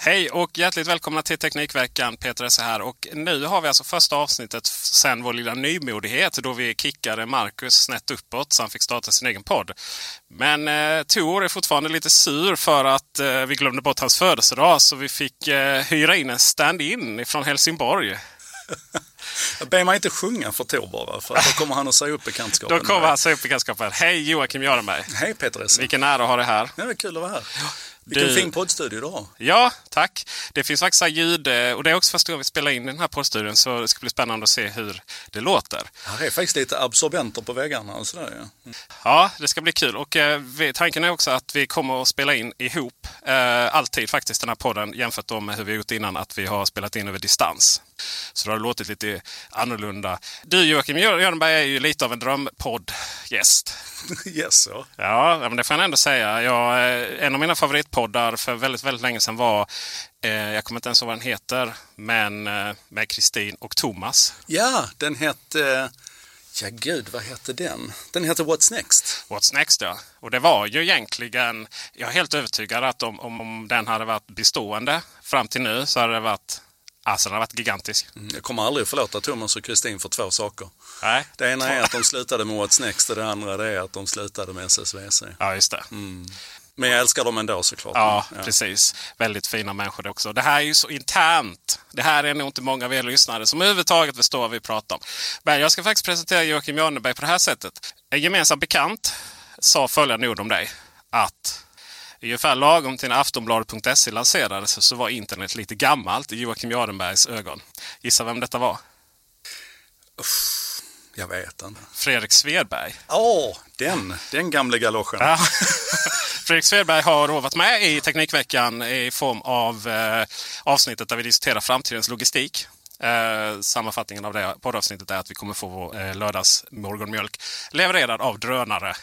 Hej och hjärtligt välkomna till Teknikveckan. Peter Esse här. Och nu har vi alltså första avsnittet sen vår lilla nymodighet då vi kickade Marcus snett uppåt så han fick starta sin egen podd. Men eh, Tor är fortfarande lite sur för att eh, vi glömde bort hans födelsedag så vi fick eh, hyra in en stand-in från Helsingborg. Ber mig inte sjunga för Tor bara, för då kommer han att säga upp bekantskapen. Då kommer han säga upp bekantskapen. Hej Joakim Jardenberg! Hej Peter Esse. Vilken ära att ha dig här. Ja, det är kul att vara här. Vilken Du- fin poddstudio du har. Ja, tack. Det finns faktiskt här ljud eh, och det är också första gången vi spelar in den här poddstudion så det ska bli spännande att se hur det låter. Här är faktiskt lite absorbenter på väggarna och sådär. Ja. Mm. Ja, det ska bli kul. Och eh, tanken är också att vi kommer att spela in ihop. Eh, alltid faktiskt den här podden jämfört med hur vi gjort innan att vi har spelat in över distans. Så det har låtit lite annorlunda. Du Joakim Jörnberg är ju lite av en drömpodd-gäst. yes, ja. Ja, men det får jag ändå säga. Jag, eh, en av mina favoritpoddar för väldigt, väldigt länge sedan var, eh, jag kommer inte ens ihåg vad den heter, men eh, med Kristin och Thomas. ja, den hette... Ja, gud, vad hette den? Den hette What's Next. What's Next ja. Och det var ju egentligen, jag är helt övertygad att om, om, om den hade varit bestående fram till nu så hade det varit, alltså den hade varit gigantisk. Mm, Jag kommer aldrig att förlåta Thomas och Kristin för två saker. Nej. Det ena är att de slutade med What's Next och det andra det är att de slutade med SSVC. Ja, just det. Men jag älskar dem ändå såklart. Ja, precis. Väldigt fina människor också. Det här är ju så internt. Det här är nog inte många av er lyssnare som överhuvudtaget förstår vad vi pratar om. Men jag ska faktiskt presentera Joakim Jardenberg på det här sättet. En gemensam bekant sa följande ord om dig. Att ungefär lagom till när Aftonbladet.se lanserades så var internet lite gammalt i Joakim Jardenbergs ögon. Gissa vem detta var? Jag vet inte. Fredrik Svedberg. Åh, den, den gamle galoschen. Ja. Fredrik Svedberg har varit med i Teknikveckan i form av eh, avsnittet där vi diskuterar framtidens logistik. Eh, sammanfattningen av det poddavsnittet är att vi kommer få vår eh, lördags morgonmjölk levererad av drönare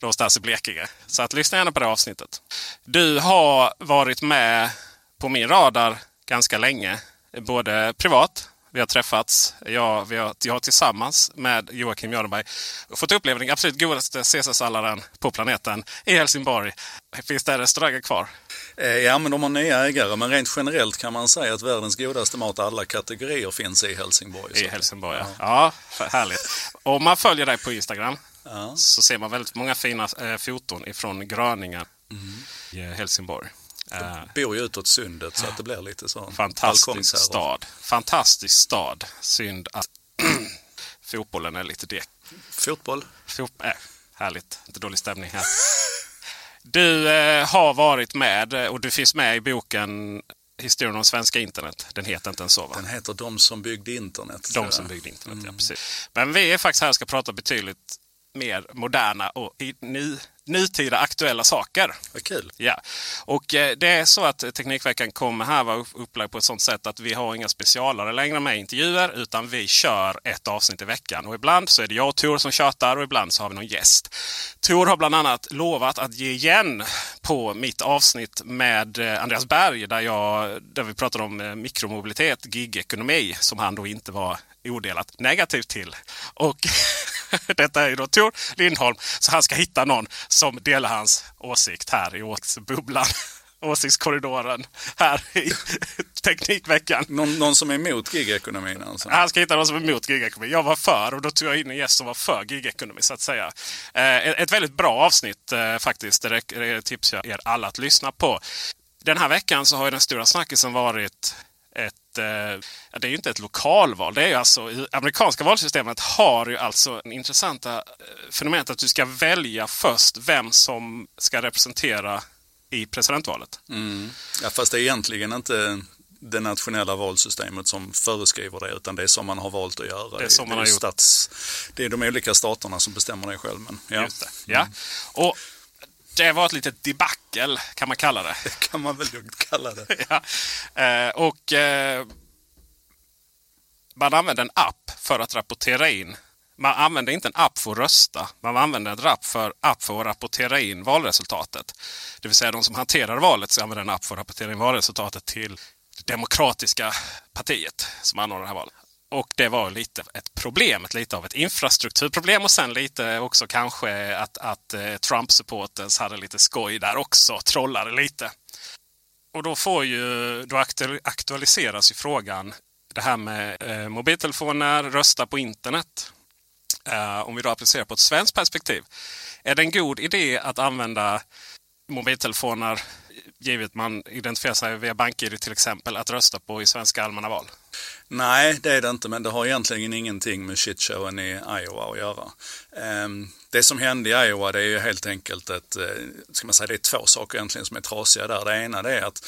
någonstans i Blekinge. Så att lyssna gärna på det avsnittet. Du har varit med på min radar ganska länge. Både privat, vi har träffats. Jag, vi har, jag har tillsammans med Joakim Jardenberg fått uppleva den absolut godaste caesarsalladen på planeten i Helsingborg. Finns det restauranger kvar? Eh, Ja, men de har nya ägare. Men rent generellt kan man säga att världens godaste mat alla kategorier finns i Helsingborg. I Helsingborg, ja. ja för- härligt. Om man följer dig på Instagram Ja. så ser man väldigt många fina eh, foton ifrån Gröningen i eh, Helsingborg. Eh, Bor ju utåt sundet så att det blir lite så. fantastisk stad. Fantastisk stad. Synd att fotbollen är lite dek. Fotboll. Fot- äh, härligt. Inte dålig stämning här. Du eh, har varit med eh, och du finns med i boken Historien om svenska internet. Den heter inte ens så va? Den heter De som byggde internet. De som byggde internet, ja precis. Men vi är faktiskt här och ska prata betydligt mer moderna och i ny, nutida aktuella saker. Vad kul. Ja. Och eh, det är så att Teknikveckan kommer här vara upp- upplagd på ett sånt sätt att vi har inga specialare längre med intervjuer utan vi kör ett avsnitt i veckan. Och ibland så är det jag och Tor som tjatar och ibland så har vi någon gäst. Tor har bland annat lovat att ge igen på mitt avsnitt med eh, Andreas Berg där, jag, där vi pratade om eh, mikromobilitet, gigekonomi som han då inte var odelat negativ till. Och detta är ju då Tor Lindholm. Så han ska hitta någon som delar hans åsikt här i åsiktsbubblan. Åsiktskorridoren här i Teknikveckan. Någon, någon som är emot gigekonomin alltså? Han ska hitta någon som är emot gigekonomi. Jag var för och då tog jag in en gäst som var för gigekonomi så att säga. Eh, ett väldigt bra avsnitt eh, faktiskt. Det, det tipsar jag er alla att lyssna på. Den här veckan så har den stora snackisen varit ett, eh, det är ju inte ett lokalval. Det är ju alltså, I amerikanska valsystemet har ju alltså intressanta eh, fenomenet att du ska välja först vem som ska representera i presidentvalet. Mm. Ja, fast det är egentligen inte det nationella valsystemet som föreskriver det utan det är som man har valt att göra. Det är, som man har gjort. Stats, det är de olika staterna som bestämmer det själv. Men, ja. Det. Ja. Och det var ett litet debacle kan man kalla det. Det kan man väl lugnt kalla det. ja. eh, och eh, man använde en app för att rapportera in. Man använde inte en app för att rösta. Man använde en app för, app för att rapportera in valresultatet. Det vill säga de som hanterar valet ska använda en app för att rapportera in valresultatet till det demokratiska partiet som anordnar det här valet. Och det var lite ett problem, ett lite av ett infrastrukturproblem och sen lite också kanske att, att eh, Trump-supporters hade lite skoj där också, trollade lite. Och då, får ju, då aktualiseras ju frågan det här med eh, mobiltelefoner, rösta på internet. Eh, om vi då applicerar på ett svenskt perspektiv. Är det en god idé att använda mobiltelefoner givet man identifierar sig via BankID till exempel, att rösta på i svenska allmänna val? Nej, det är det inte, men det har egentligen ingenting med shitshowen i Iowa att göra. Ehm, det som hände i Iowa det är ju helt enkelt ett, eh, ska man säga, det är två saker egentligen som är trasiga där. Det ena det är att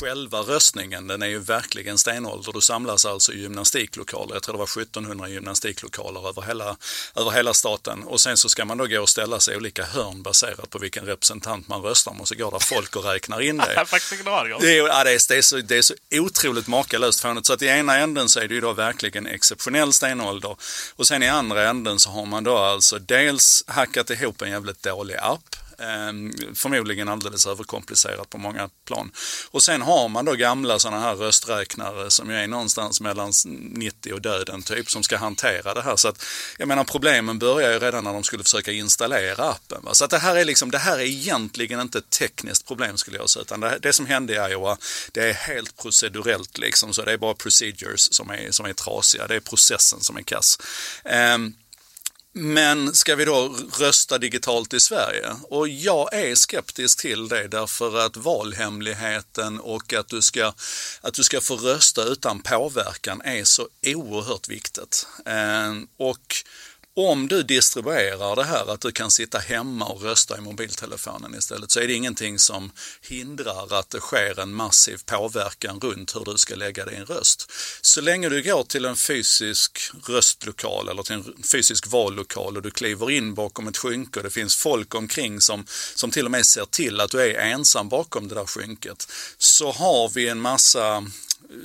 själva röstningen den är ju verkligen stenålder. Du samlas alltså i gymnastiklokaler, jag tror det var 1700 gymnastiklokaler över hela, över hela staten. Och sen så ska man då gå och ställa sig i olika hörn baserat på vilken representant man röstar med. Och så går där folk och räknar in det. det, är, ja, det, är, det, är så, det är så otroligt makalöst fånigt. Så att i ena ena änden så är det ju då verkligen exceptionell stenålder. Och sen i andra änden så har man då alltså dels hackat ihop en jävligt dålig app. Ehm, förmodligen alldeles överkomplicerat på många plan. Och sen har man då gamla sådana här rösträknare som ju är någonstans mellan 90 och döden typ som ska hantera det här. Så att jag menar problemen börjar ju redan när de skulle försöka installera appen. Va? Så att det här är liksom, det här är egentligen inte ett tekniskt problem skulle jag säga. Utan det, det som hände i Iowa, det är helt procedurellt liksom. Så det är bara procedures som är, som är trasiga. Det är processen som är kass. Um, men ska vi då rösta digitalt i Sverige? Och jag är skeptisk till det därför att valhemligheten och att du ska, att du ska få rösta utan påverkan är så oerhört viktigt. Eh, och om du distribuerar det här att du kan sitta hemma och rösta i mobiltelefonen istället så är det ingenting som hindrar att det sker en massiv påverkan runt hur du ska lägga din röst. Så länge du går till en fysisk röstlokal eller till en fysisk vallokal och du kliver in bakom ett skynke och det finns folk omkring som, som till och med ser till att du är ensam bakom det där skynket så har vi en massa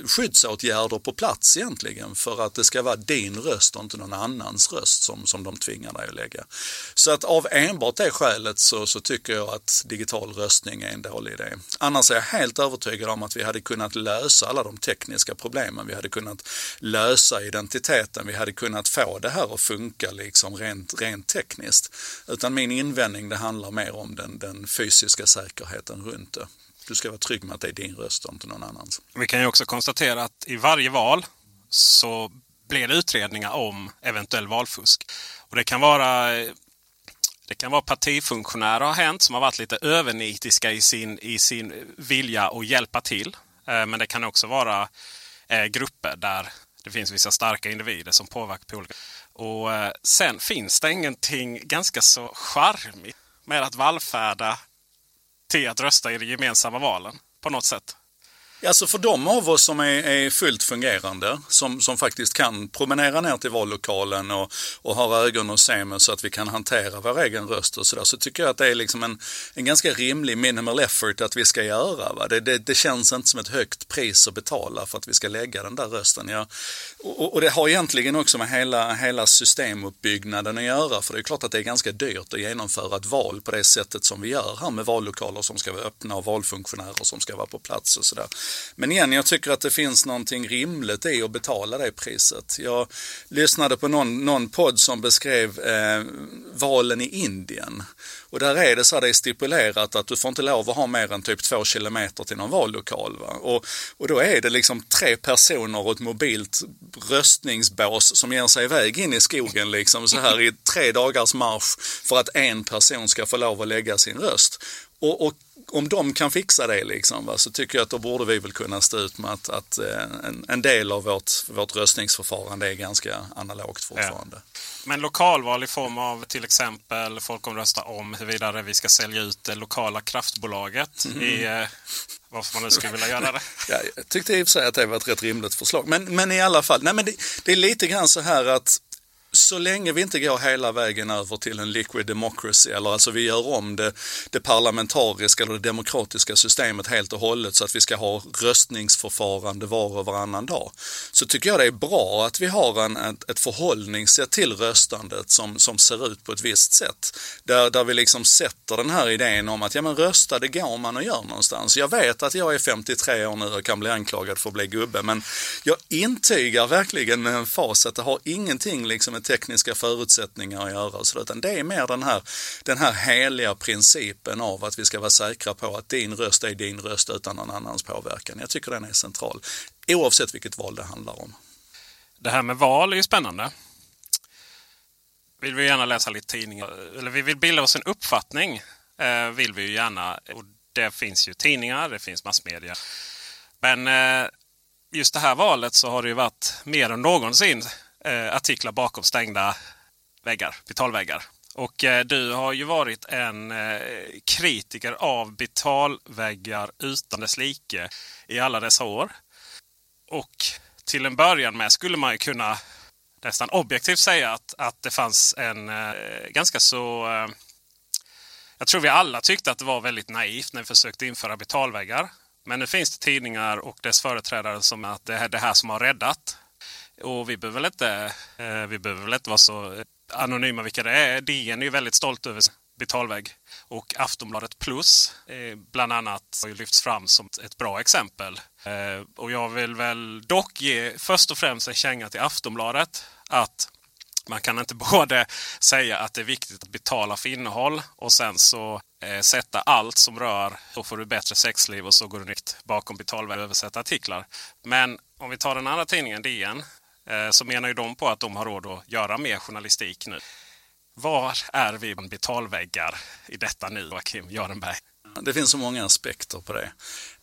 skyddsåtgärder på plats egentligen för att det ska vara din röst och inte någon annans röst som, som de tvingar dig att lägga. Så att av enbart det skälet så, så tycker jag att digital röstning är en dålig idé. Annars är jag helt övertygad om att vi hade kunnat lösa alla de tekniska problemen. Vi hade kunnat lösa identiteten. Vi hade kunnat få det här att funka liksom rent, rent tekniskt. Utan min invändning det handlar mer om den, den fysiska säkerheten runt det du ska vara trygg med att det är din röst och inte någon annans. Vi kan ju också konstatera att i varje val så blir det utredningar om eventuell valfusk. Och det kan vara det kan vara partifunktionärer har hänt som har varit lite övernitiska i sin, i sin vilja att hjälpa till. Eh, men det kan också vara eh, grupper där det finns vissa starka individer som påverkar på olika Och eh, Sen finns det ingenting ganska så charmigt med att vallfärda till att rösta i de gemensamma valen på något sätt. Alltså för de av oss som är, är fullt fungerande, som, som faktiskt kan promenera ner till vallokalen och, och har ögon och se med så att vi kan hantera vår egen röst och sådär, så tycker jag att det är liksom en, en ganska rimlig minimal effort att vi ska göra. Va? Det, det, det känns inte som ett högt pris att betala för att vi ska lägga den där rösten. Ja, och, och, det har egentligen också med hela, hela systemuppbyggnaden att göra, för det är klart att det är ganska dyrt att genomföra ett val på det sättet som vi gör här med vallokaler som ska vara öppna och valfunktionärer som ska vara på plats och sådär. Men igen, jag tycker att det finns någonting rimligt i att betala det priset. Jag lyssnade på någon, någon podd som beskrev eh, valen i Indien. Och där är det så här, det är stipulerat att du får inte lov att ha mer än typ två kilometer till någon vallokal. Va? Och, och då är det liksom tre personer och ett mobilt röstningsbås som ger sig iväg in i skogen liksom så här i tre dagars marsch för att en person ska få lov att lägga sin röst. Och, och om de kan fixa det liksom, va, så tycker jag att då borde vi väl kunna stå ut med att, att eh, en, en, del av vårt, vårt röstningsförfarande är ganska analogt fortfarande. Ja. Men lokalval i form av till exempel folkomrösta om huruvida vi ska sälja ut det lokala kraftbolaget mm. i eh, varför man nu skulle vilja göra det. ja, jag tyckte i och för sig att det var ett rätt rimligt förslag. Men, men i alla fall, nej, men det, det är lite grann så här att så länge vi inte går hela vägen över till en liquid democracy, eller alltså vi gör om det, det parlamentariska eller det demokratiska systemet helt och hållet så att vi ska ha röstningsförfarande var och varannan dag, så tycker jag det är bra att vi har en, ett, ett förhållningssätt till röstandet som, som ser ut på ett visst sätt. Där, där vi liksom sätter den här idén om att ja men rösta det går man och gör någonstans. Jag vet att jag är 53 år nu och kan bli anklagad för att bli gubbe, men jag intygar verkligen med en fas att det har ingenting liksom tekniska förutsättningar att göra. Så, utan det är mer den här, den här heliga principen av att vi ska vara säkra på att din röst är din röst utan någon annans påverkan. Jag tycker den är central, oavsett vilket val det handlar om. Det här med val är ju spännande. Vill vi gärna läsa lite tidningar, eller vi vill bilda oss en uppfattning, eh, vill vi ju gärna. Och det finns ju tidningar, det finns massmedia. Men eh, just det här valet så har det ju varit mer än någonsin eh, artiklar bakom stängda väggar, betalväggar. Och eh, du har ju varit en eh, kritiker av betalväggar utan dess like i alla dessa år. Och till en början med skulle man ju kunna nästan objektivt säga att, att det fanns en eh, ganska så... Eh, jag tror vi alla tyckte att det var väldigt naivt när vi försökte införa betalväggar. Men nu finns det tidningar och dess företrädare som att det är det här som har räddat och vi behöver väl inte, eh, vi behöver väl inte vara så anonyma vilka det är. DN är ju väldigt stolt över betalvägg. Och Aftonbladet Plus eh, bland annat har ju lyfts fram som ett bra exempel. Eh, och jag vill väl dock ge först och främst en känga till Aftonbladet. Att man kan inte både säga att det är viktigt att betala för innehåll och sen så eh, sätta allt som rör då får du bättre sexliv och så går du nytt bakom betalväg och översätta artiklar. Men om vi tar den andra tidningen DN Eh, så menar ju de på att de har råd att göra mer journalistik nu. Var är vi betalväggar i detta nu, Joakim Görenberg? Det finns så många aspekter på det.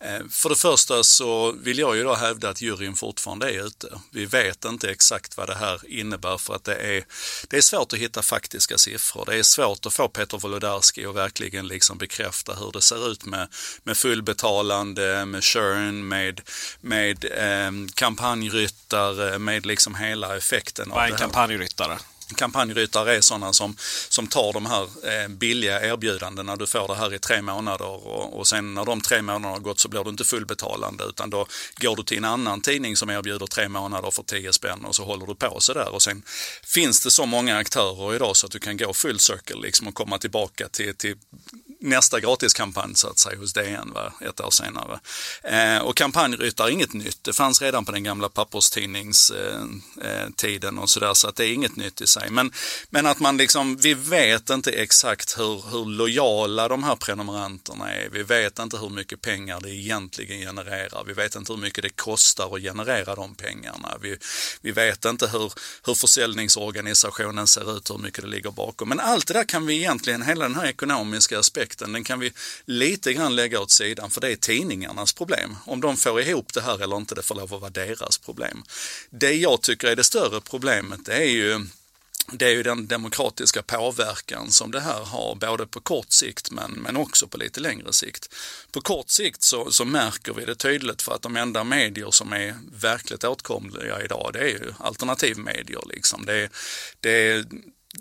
Eh, för det första så vill jag ju då hävda att juryn fortfarande är ute. Vi vet inte exakt vad det här innebär för att det är, det är svårt att hitta faktiska siffror. Det är svårt att få Peter Wolodarski att verkligen liksom bekräfta hur det ser ut med, med fullbetalande, med churn, med, med eh, kampanjryttare, med liksom hela effekten. Vad är en kampanjryttare? Kampanjryttare är sådana som, som tar de här eh, billiga erbjudandena. Du får det här i tre månader och, och sen när de tre månaderna har gått så blir du inte fullbetalande utan då går du till en annan tidning som erbjuder tre månader för 10 spänn och så håller du på så där. Och sen finns det så många aktörer idag så att du kan gå full circle liksom och komma tillbaka till, till nästa gratiskampanj så att säga hos DN va, ett år senare. Eh, och kampanjryttare är inget nytt. Det fanns redan på den gamla papperstidningstiden eh, eh och sådär så att det är inget nytt i sig. Men, men att man liksom, vi vet inte exakt hur, hur lojala de här prenumeranterna är. Vi vet inte hur mycket pengar det egentligen genererar. Vi vet inte hur mycket det kostar att generera de pengarna. Vi, vi vet inte hur, hur försäljningsorganisationen ser ut, hur mycket det ligger bakom. Men allt det där kan vi egentligen, hela den här ekonomiska aspekten aspekten, den kan vi lite grann lägga åt sidan för det är tidningarnas problem. Om de får ihop det här eller inte, det får lov att vara deras problem. Det jag tycker är det större problemet det är ju det är ju den demokratiska påverkan som det här har, både på kort sikt men, men också på lite längre sikt. På kort sikt så, så märker vi det tydligt för att de enda medier som är verkligt åtkomliga idag, det är ju alternativmedier. Liksom. Det, det,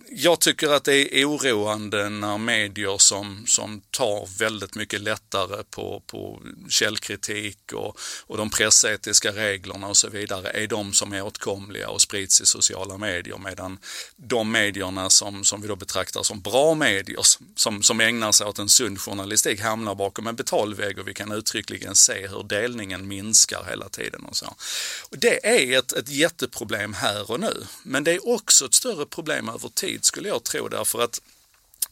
jag tycker att det är oroande när medier som, som tar väldigt mycket lättare på, på källkritik och, och de pressetiska reglerna och så vidare är de som är åtkomliga och sprids i sociala medier medan de medierna som, som vi då betraktar som bra medier som, som ägnar sig åt en sund journalistik hamnar bakom en betalvägg och vi kan uttryckligen se hur delningen minskar hela tiden. och så. Och det är ett, ett jätteproblem här och nu men det är också ett större problem över tid skulle jag tro därför att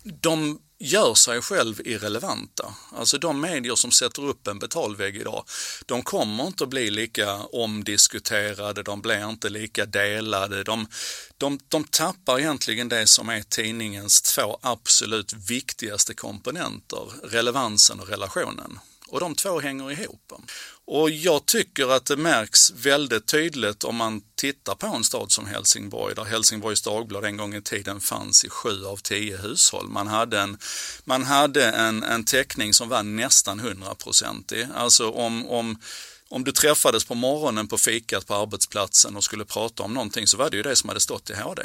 de gör sig själv irrelevanta. Alltså de medier som sätter upp en betalvägg idag, de kommer inte att bli lika omdiskuterade, de blir inte lika delade. De, de, de tappar egentligen det som är tidningens två absolut viktigaste komponenter, relevansen och relationen. Och de två hänger ihop. Och jag tycker att det märks väldigt tydligt om man tittar på en stad som Helsingborg, där Helsingborgs Dagblad en gång i tiden fanns i sju av tio hushåll. Man hade en, man hade en, en täckning som var nästan hundraprocentig. Alltså om, om om du träffades på morgonen på fikat på arbetsplatsen och skulle prata om någonting så var det ju det som hade stått i HD.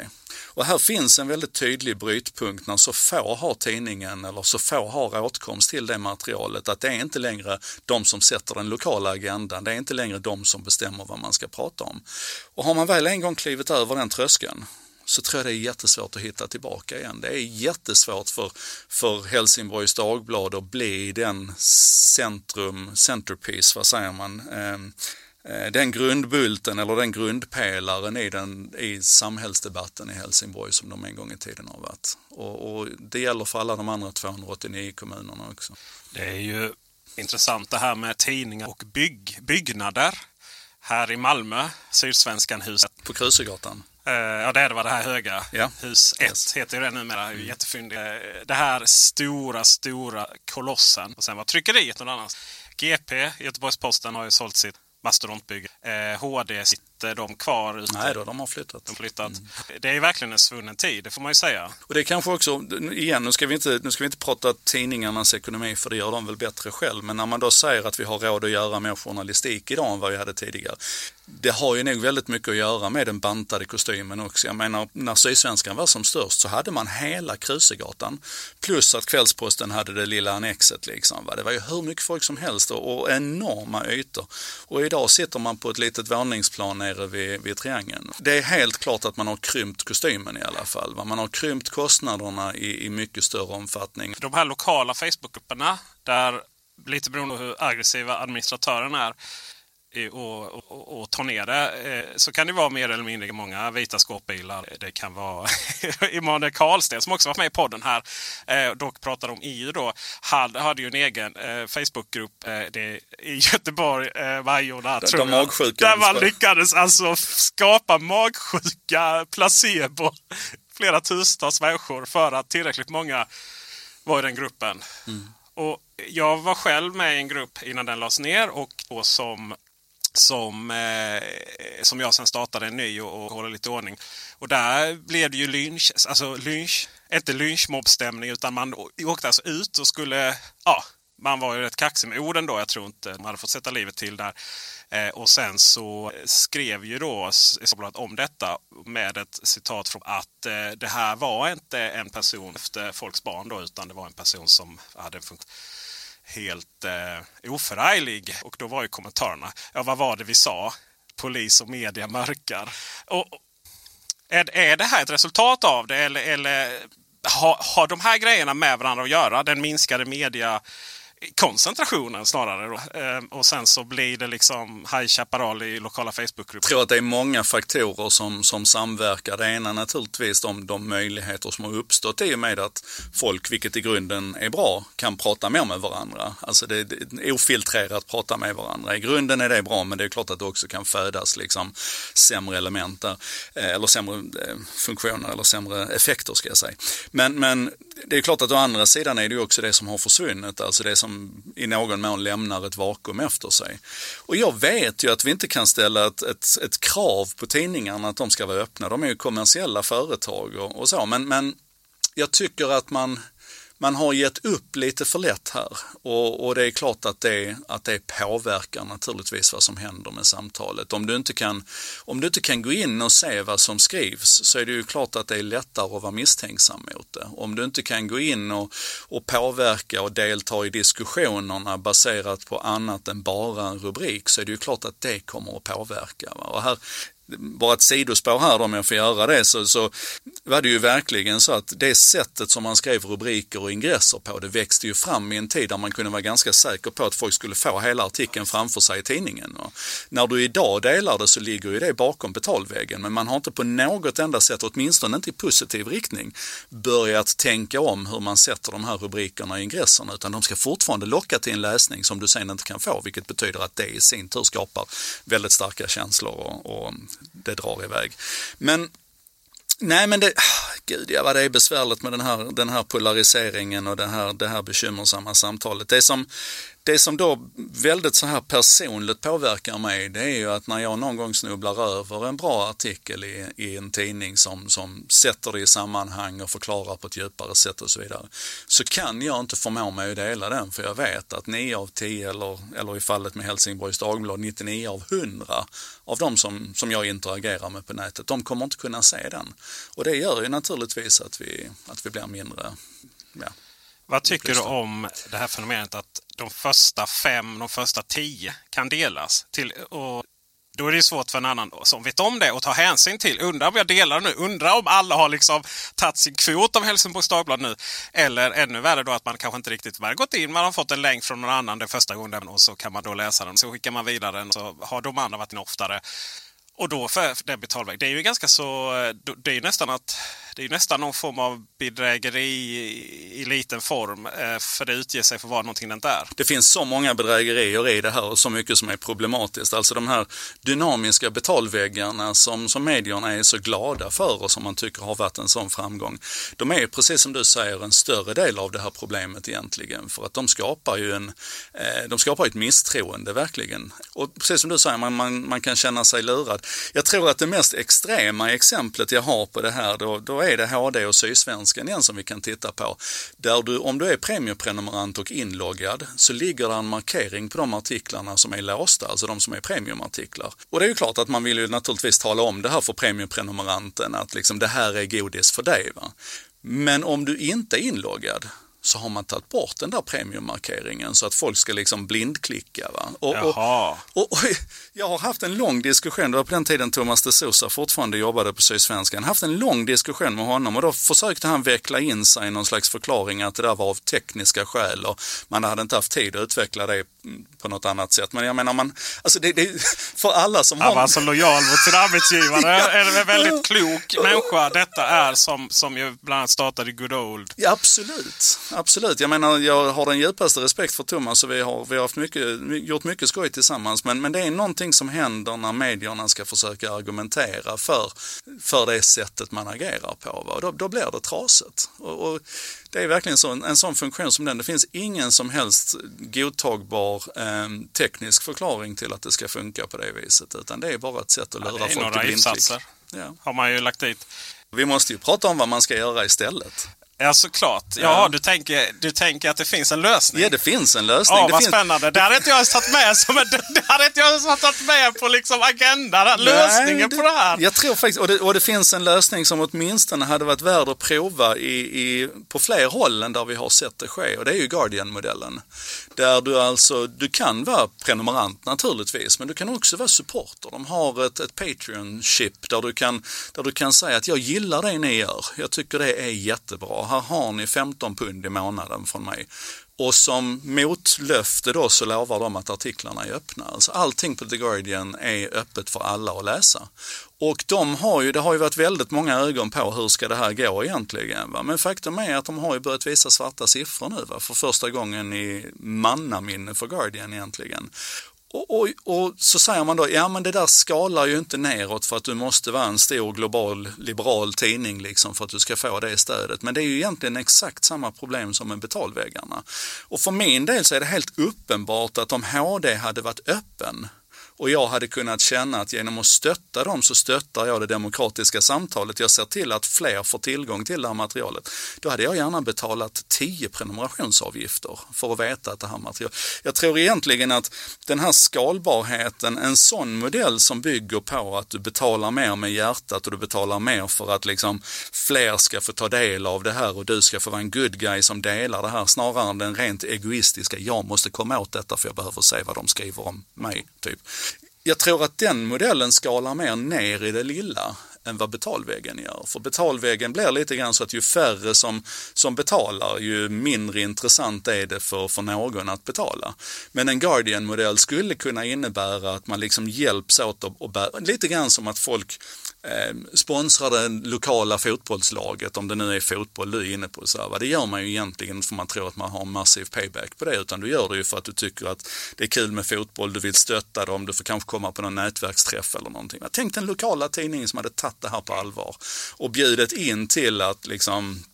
Och här finns en väldigt tydlig brytpunkt när så få har tidningen eller så få har åtkomst till det materialet att det är inte längre de som sätter den lokala agendan, det är inte längre de som bestämmer vad man ska prata om. Och har man väl en gång klivit över den tröskeln så tror jag det är jättesvårt att hitta tillbaka igen. Det är jättesvårt för, för Helsingborgs Dagblad att bli den centrum, centerpiece, vad säger man, ehm, eh, den grundbulten eller den grundpelaren i, den, i samhällsdebatten i Helsingborg som de en gång i tiden har varit. Och, och det gäller för alla de andra 289 kommunerna också. Det är ju intressant det här med tidningar och bygg, byggnader. Här i Malmö, Sydsvenskan-huset. På Krusegatan. Uh, ja, det var det här höga. Ja. Hus 1 Yes. heter ju det numera. Mm. Uh, det här stora, stora kolossen. Och sen var tryckeriet någon annans. GP, Göteborgs-Posten, har ju sålt sitt mastodontbygge. HD sitter de kvar ute. Nej då, de har flyttat. De har flyttat. Det är verkligen en svunnen tid, det får man ju säga. Och det kanske också, igen, nu ska, vi inte, nu ska vi inte prata tidningarnas ekonomi för det gör de väl bättre själv. Men när man då säger att vi har råd att göra mer journalistik idag än vad vi hade tidigare. Det har ju nog väldigt mycket att göra med den bantade kostymen också. Jag menar, när Sydsvenskan var som störst så hade man hela Krusegatan. Plus att Kvällsposten hade det lilla annexet liksom. Va? Det var ju hur mycket folk som helst och, enorma ytor. Och idag sitter man på ett litet våningsplan nere vid, vid Triangeln. Det är helt klart att man har krympt kostymen i alla fall. Va? Man har krympt kostnaderna i, i mycket större omfattning. De här lokala Facebookgrupperna, där lite beroende på hur aggressiva administratören är och, och, och ner det, eh, så kan det vara mer eller mindre många vita skåpbilar. Det kan vara Emanuel Karlsten som också varit med i podden här. Eh, dock pratade om EU då. Han hade ju en egen eh, Facebookgrupp eh, det, i Göteborg, eh, Majorna. De- tror de jag. magsjuka Där man lyckades alltså skapa magsjuka placebo. Flera tusentals människor för att tillräckligt många var i den gruppen. Och jag var själv med i en grupp innan den lades ner och då som som, eh, som jag sen startade en ny och, och håller lite ordning. Och där blev det ju lynch, alltså lynch, inte lynchmobbstämning utan man åkte alltså ut och skulle, ja, man var ju rätt kaxig med orden då. Jag tror inte man hade fått sätta livet till där. Eh, och sen så skrev ju då Sportbladet om detta med ett citat från att eh, det här var inte en person efter folks barn då utan det var en person som hade en funktion helt eh, oförarglig. Och då var ju kommentarerna, ja vad var det vi sa? Polis och media mörkar. Och, är, är det här ett resultat av det eller, eller har, har de här grejerna med varandra att göra? Den minskade media koncentrationen snarare. Då. Ehm, och sen så blir det liksom High Chaparral i lokala Facebookgrupper. Jag tror att det är många faktorer som, som samverkar. Det ena naturligtvis de, de möjligheter som har uppstått i och med att folk, vilket i grunden är bra, kan prata mer med varandra. Alltså det, är ofiltrerat prata med varandra. I grunden är det bra men det är klart att det också kan födas liksom sämre element där. Eh, eller sämre eh, funktioner eller sämre effekter ska jag säga. Men, men det är klart att å andra sidan är det ju också det som har försvunnit, alltså det som i någon mån lämnar ett vakuum efter sig. Och jag vet ju att vi inte kan ställa ett, ett, ett krav på tidningarna att de ska vara öppna. De är ju kommersiella företag och, och så, men, men jag tycker att man man har gett upp lite för lätt här och, och, det är klart att det, att det påverkar naturligtvis vad som händer med samtalet. Om du, inte kan, om du inte kan gå in och se vad som skrivs så är det ju klart att det är lättare att vara misstänksam mot det. Om du inte kan gå in och, och påverka och delta i diskussionerna baserat på annat än bara en rubrik så är det ju klart att det kommer att påverka. Och här, bara ett sidospår här då, om jag får göra det, så, så var det ju verkligen så att det sättet som man skrev rubriker och ingresser på, det växte ju fram i en tid där man kunde vara ganska säker på att folk skulle få hela artikeln framför sig i tidningen. Och när du idag delar det så ligger ju det bakom betalväggen, men man har inte på något enda sätt, åtminstone inte i positiv riktning, börjat tänka om hur man sätter de här rubrikerna i ingresserna, utan de ska fortfarande locka till en läsning som du sen inte kan få, vilket betyder att det i sin tur skapar väldigt starka känslor och, och det drar iväg. Men Nej men det, gud ja vad det är besvärligt med den här, den här polariseringen och det här, det här bekymmersamma samtalet. Det som, det som då väldigt så här personligt påverkar mig det är ju att när jag någon gång snubblar över en bra artikel i, i en tidning som, som sätter det i sammanhang och förklarar på ett djupare sätt och så vidare. Så kan jag inte förmå mig att dela den för jag vet att 9 av 10 eller, eller i fallet med Helsingborgs Dagblad 99 av 100 av de som, som jag interagerar med på nätet, de kommer inte kunna se den. Och det gör ju naturligtvis att vi, att vi blir mindre ja, vad tycker du om det här fenomenet att de första fem, de första tio kan delas? Till, och då är det svårt för en annan som vet om det och tar hänsyn till. Undrar om jag delar nu? Undrar om alla har liksom tagit sin kvot av Helsingborgs Dagblad nu? Eller ännu värre då att man kanske inte riktigt har gått in. Man har fått en länk från någon annan den första gången och så kan man då läsa den. Så skickar man vidare den. Så har de andra varit in oftare. Och då för den betalväg. Det är ju ganska så... Det är ju nästan att det är nästan någon form av bedrägeri i, i liten form. Eh, för det utger sig för att vara någonting det inte är. Det finns så många bedrägerier i det här och så mycket som är problematiskt. Alltså de här dynamiska betalväggarna som, som medierna är så glada för och som man tycker har varit en sån framgång. De är precis som du säger en större del av det här problemet egentligen. För att de skapar ju en, eh, de skapar ett misstroende verkligen. Och precis som du säger, man, man, man kan känna sig lurad. Jag tror att det mest extrema exemplet jag har på det här, då, då är det HD och Sydsvenskan igen som vi kan titta på. Där du, om du är premiumprenumerant och inloggad så ligger det en markering på de artiklarna som är låsta, alltså de som är premiumartiklar. Och det är ju klart att man vill ju naturligtvis tala om det här för premiumprenumeranten, att liksom det här är godis för dig. Va? Men om du inte är inloggad, så har man tagit bort den där premiummarkeringen så att folk ska liksom blindklicka. Va? Och, och, och, och, jag har haft en lång diskussion, det var på den tiden Thomas de Sousa fortfarande jobbade på Sydsvenskan, haft en lång diskussion med honom och då försökte han veckla in sig i någon slags förklaring att det där var av tekniska skäl och man hade inte haft tid att utveckla det på något annat sätt. Men jag menar, man, alltså det, det, för alla som Han har... var så lojal mot sin arbetsgivare. ja. En väldigt klok människa. Detta är som, som ju bland annat startade Good Old. Ja, absolut absolut. Jag menar, jag har den djupaste respekt för Thomas och vi har, vi har haft mycket, gjort mycket skoj tillsammans. Men, men det är någonting som händer när medierna ska försöka argumentera för, för det sättet man agerar på. Va? Då, då blir det trasigt. Och, och det är verkligen så, en sån funktion som den. Det finns ingen som helst godtagbar eh, teknisk förklaring till att det ska funka på det viset. Utan det är bara ett sätt att lura ja, folk till blindklick. Ja. Har man ju lagt dit. Vi måste ju prata om vad man ska göra istället. Ja, såklart. Ja, ja. Du, tänker, du tänker att det finns en lösning? Ja, det finns en lösning. Ja, det vad finns... spännande. Det hade inte jag satt med som en, det hade inte jag satt med på liksom agendan. Lösningen Nej, det, på det här. Jag tror faktiskt, och det, och det finns en lösning som åtminstone hade varit värd att prova i, i, på fler håll än där vi har sett det ske. Och det är ju Guardian-modellen. Där du alltså, du kan vara prenumerant naturligtvis, men du kan också vara supporter. De har ett, ett Patreon-chip där, du kan, där du kan säga att jag gillar det ni gör. Jag tycker det är jättebra. Här har ni 15 pund i månaden från mig. Och som motlöfte då så lovar de att artiklarna är öppna. Alltså allting på The Guardian är öppet för alla att läsa. Och de har ju, det har ju varit väldigt många ögon på hur ska det här gå egentligen. Va? Men faktum är att de har ju börjat visa svarta siffror nu va? för första gången i mannaminne för Guardian egentligen. Och, och, och, så säger man då, ja men det där skalar ju inte neråt för att du måste vara en stor global liberal tidning liksom för att du ska få det stödet. Men det är ju egentligen exakt samma problem som med betalväggarna. Och för min del så är det helt uppenbart att om HD hade varit öppen och jag hade kunnat känna att genom att stötta dem så stöttar jag det demokratiska samtalet. Jag ser till att fler får tillgång till det här materialet. Då hade jag gärna betalat 10 prenumerationsavgifter för att veta att det här materialet... Jag tror egentligen att den här skalbarheten, en sån modell som bygger på att du betalar mer med hjärtat och du betalar mer för att liksom fler ska få ta del av det här och du ska få vara en good guy som delar det här snarare än den rent egoistiska, jag måste komma åt detta för jag behöver se vad de skriver om mig, typ. Jag tror att den modellen skalar mer ner i det lilla än vad betalväggen gör. För betalväggen blir lite grann så att ju färre som, som betalar, ju mindre intressant är det för, för någon att betala. Men en Guardian-modell skulle kunna innebära att man liksom hjälps åt och, och bär, lite grann som att folk eh, sponsrar det lokala fotbollslaget, om det nu är fotboll du är inne på. Så här, Det gör man ju egentligen för man tror att man har massiv payback på det, utan du gör det ju för att du tycker att det är kul med fotboll, du vill stötta dem, du får kanske komma på någon nätverksträff eller någonting. Tänk den lokala tidningen som hade tagit det här på allvar och bjudit in till att liksom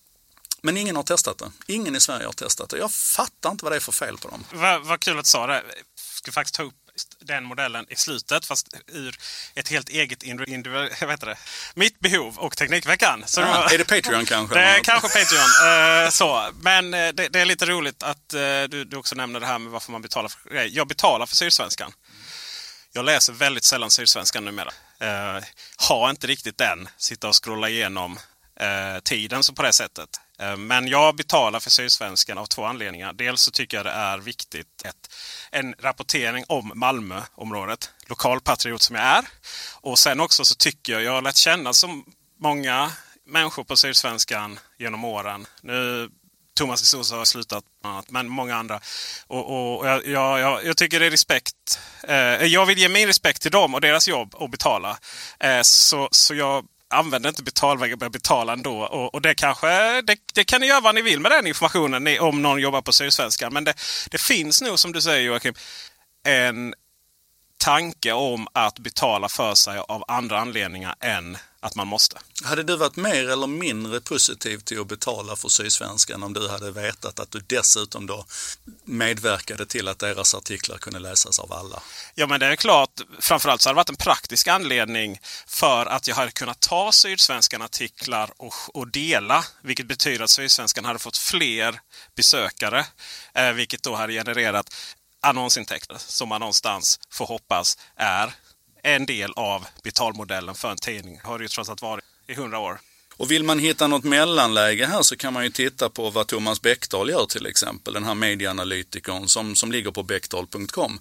men ingen har testat det. Ingen i Sverige har testat det. Jag fattar inte vad det är för fel på dem. Vad, vad kul att du sa det. Jag ska faktiskt ta upp den modellen i slutet fast ur ett helt eget individuellt... Vad heter det? Mitt behov och Teknikveckan. Så ah, var, är det Patreon kanske? Det är kanske Patreon. uh, så. Men uh, det, det, är lite roligt att uh, du, du också nämner det här med varför man betalar för. Jag betalar för Sydsvenskan. Jag läser väldigt sällan Sydsvenskan numera. Eh, har inte riktigt den, sitta och scrolla igenom eh, tiden så på det sättet. Eh, men jag betalar för Sydsvenskan av två anledningar. Dels så tycker jag det är viktigt ett, en rapportering om Malmöområdet. Lokalpatriot som jag är. Och sen också så tycker jag, jag har lärt känna så många människor på Sydsvenskan genom åren. Nu Thomas Sousa har slutat, men många andra. Och, och jag, jag, jag, tycker det är respekt. Eh, jag vill ge min respekt till dem och deras jobb och betala. Eh, så, så jag använder inte betalvägar, och börjar betala ändå. Och, och det kanske det, det, kan ni göra vad ni vill med den informationen ni, om någon jobbar på Sydsvenskan. Men det, det finns nog som du säger Joakim en tanke om att betala för sig av andra anledningar än att man måste. Hade du varit mer eller mindre positiv till att betala för Sydsvenskan om du hade vetat att du dessutom då medverkade till att deras artiklar kunde läsas av alla? Ja, men det är klart. Framförallt så hade det varit en praktisk anledning för att jag hade kunnat ta Sydsvenskan artiklar och, och dela. Vilket betyder att Sydsvenskan hade fått fler besökare. Eh, vilket då hade genererat annonsintäkter som man någonstans får hoppas är en del av betalmodellen för en tidning. Har det ju trots allt varit i hundra år. Och vill man hitta något mellanläge här så kan man ju titta på vad Thomas Bäckdahl gör till exempel, den här medieanalytikern som, som ligger på bäckdahl.com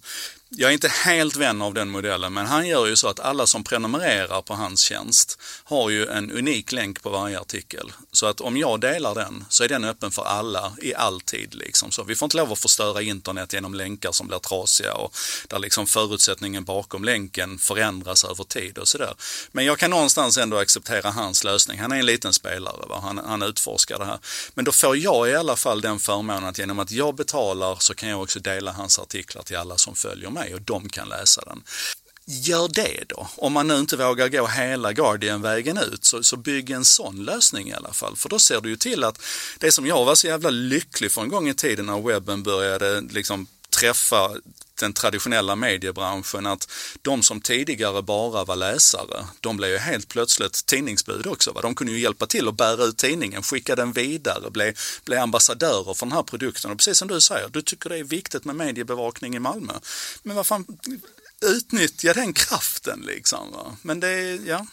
jag är inte helt vän av den modellen, men han gör ju så att alla som prenumererar på hans tjänst har ju en unik länk på varje artikel. Så att om jag delar den så är den öppen för alla i all tid. Liksom. Så vi får inte lov att förstöra internet genom länkar som blir trasiga och där liksom förutsättningen bakom länken förändras över tid och sådär. Men jag kan någonstans ändå acceptera hans lösning. Han är en liten spelare, va? Han, han utforskar det här. Men då får jag i alla fall den förmånen att genom att jag betalar så kan jag också dela hans artiklar till alla som följer mig mig och de kan läsa den. Gör det då. Om man nu inte vågar gå hela Guardian-vägen ut så, så bygg en sån lösning i alla fall. För då ser du ju till att det som jag var så jävla lycklig för en gång i tiden när webben började liksom träffa den traditionella mediebranschen att de som tidigare bara var läsare, de blev ju helt plötsligt tidningsbud också. Va? De kunde ju hjälpa till att bära ut tidningen, skicka den vidare, bli, bli ambassadörer för den här produkten. Och precis som du säger, du tycker det är viktigt med mediebevakning i Malmö. Men vad fan, utnyttja den kraften liksom. Va? Men det, ja,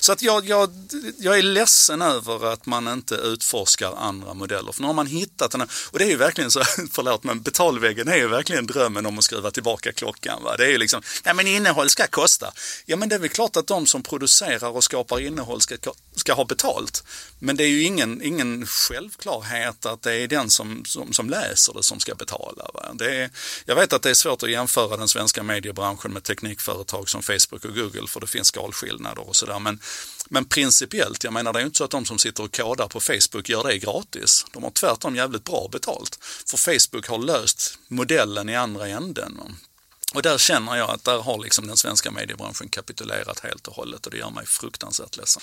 så att jag, jag, jag är ledsen över att man inte utforskar andra modeller. För nu har man hittat den här, och det är ju verkligen så, förlåt men betalväggen är ju verkligen drömmen om att skruva tillbaka klockan. Va? Det är ju liksom, nej men innehåll ska kosta. Ja men det är väl klart att de som producerar och skapar innehåll ska, ska ha betalt. Men det är ju ingen, ingen självklarhet att det är den som, som, som läser det som ska betala. Va? Det är, jag vet att det är svårt att jämföra den svenska mediebranschen med teknikföretag som Facebook och Google för det finns skalskillnader och sådär. Men men principiellt, jag menar det är ju inte så att de som sitter och kodar på Facebook gör det gratis. De har tvärtom jävligt bra betalt. För Facebook har löst modellen i andra änden. Och där känner jag att där har liksom den svenska mediebranschen kapitulerat helt och hållet och det gör mig fruktansvärt ledsen.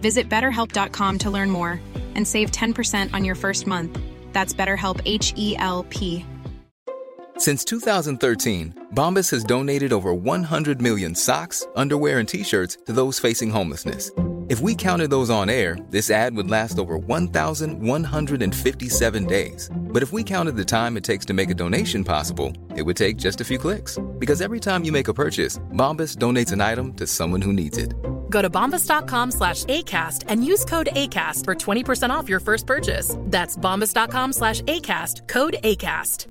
Visit betterhelp.com to learn more and save 10% on your first month. That's BetterHelp H E L P. Since 2013, Bombas has donated over 100 million socks, underwear, and t shirts to those facing homelessness. If we counted those on air, this ad would last over 1,157 days. But if we counted the time it takes to make a donation possible, it would take just a few clicks. Because every time you make a purchase, Bombas donates an item to someone who needs it. Go to bombas.com slash ACAST and use code ACAST for 20% off your first purchase. That's bombas.com slash ACAST, code ACAST.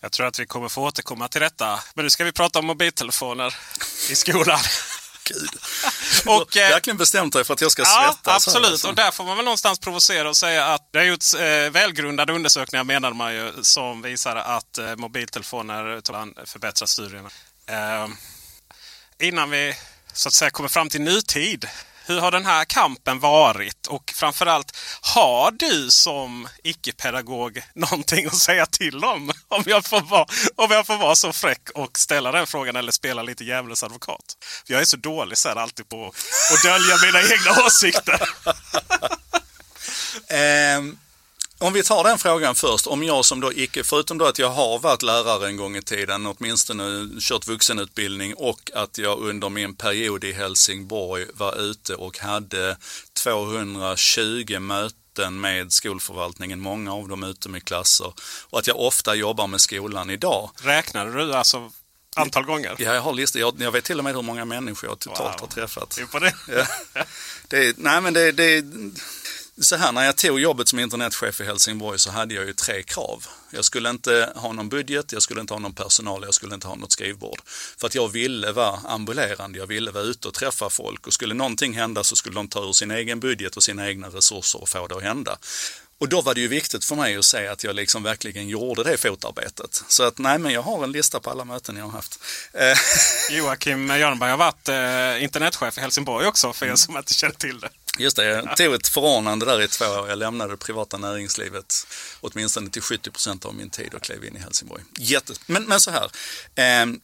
Jag tror att vi kommer få återkomma till detta. Men nu ska vi prata om mobiltelefoner i skolan. Gud. Och, du har eh, verkligen bestämt dig för att jag ska Ja, svettas. här, absolut. alltså. Och där får man väl någonstans provocera och säga att det har gjorts eh, välgrundade undersökningar menar man ju som visar att eh, mobiltelefoner kan förbättra studierna. Eh, innan vi så att säga kommer fram till nutid. Hur har den här kampen varit? Och framförallt, har du som icke-pedagog någonting att säga till om? Om jag, får vara, om jag får vara så fräck och ställa den frågan eller spela lite djävulens advokat. För jag är så dålig så här alltid på att dölja mina egna åsikter. um om vi tar den frågan först, om jag som då icke, förutom då att jag har varit lärare en gång i tiden, åtminstone kört vuxenutbildning och att jag under min period i Helsingborg var ute och hade 220 möten med skolförvaltningen, många av dem ute med klasser och att jag ofta jobbar med skolan idag. Räknade du alltså antal gånger? Ja, jag har listor. Jag, jag vet till och med hur många människor jag totalt Wow. har träffat. Det är på det. Ja. Det, är- nej, men det, det, så här, när jag tog jobbet som internetchef i Helsingborg så hade jag ju tre krav. Jag skulle inte ha någon budget, jag skulle inte ha någon personal, jag skulle inte ha något skrivbord. För att jag ville vara ambulerande, jag ville vara ute och träffa folk och skulle någonting hända så skulle de ta ur sin egen budget och sina egna resurser och få det att hända. Och då var det ju viktigt för mig att säga att jag liksom verkligen gjorde det fotarbetet. Så att nej, men jag har en lista på alla möten jag har haft. Eh, Joakim Jörnberg har varit eh, internetchef i Helsingborg också för er som inte känner till det. Just det, jag tog ett förordnande där i två år. Jag lämnade det privata näringslivet åtminstone till 70 procent av min tid och klev in i Helsingborg. Jätte... Men, men så här. Ehm,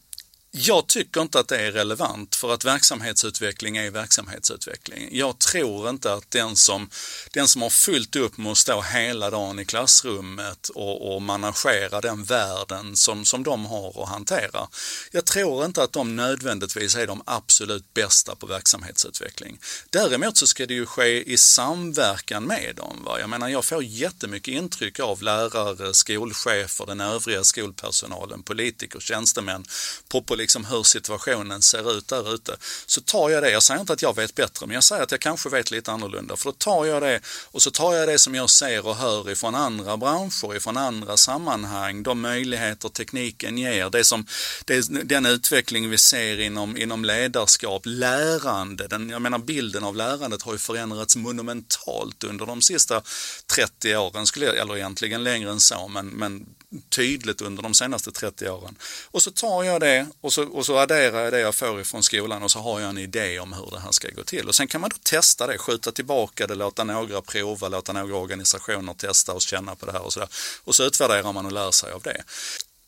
jag tycker inte att det är relevant för att verksamhetsutveckling är verksamhetsutveckling. Jag tror inte att den som, den som har fyllt upp med att stå hela dagen i klassrummet och, och managera den världen som, som de har att hantera. Jag tror inte att de nödvändigtvis är de absolut bästa på verksamhetsutveckling. Däremot så ska det ju ske i samverkan med dem. Va? Jag menar, jag får jättemycket intryck av lärare, skolchefer, den övriga skolpersonalen, politiker, tjänstemän på liksom hur situationen ser ut där ute så tar jag det. Jag säger inte att jag vet bättre men jag säger att jag kanske vet lite annorlunda. För då tar jag det och så tar jag det som jag ser och hör ifrån andra branscher, ifrån andra sammanhang, de möjligheter tekniken ger, det som, det, den utveckling vi ser inom, inom ledarskap, lärande. Den, jag menar bilden av lärandet har ju förändrats monumentalt under de sista 30 åren, skulle jag, eller egentligen längre än så, men, men tydligt under de senaste 30 åren. Och så tar jag det och så, och så adderar jag det jag får ifrån skolan och så har jag en idé om hur det här ska gå till. Och sen kan man då testa det, skjuta tillbaka det, låta några prova, låta några organisationer testa och känna på det här och sådär. Och så utvärderar man och lär sig av det.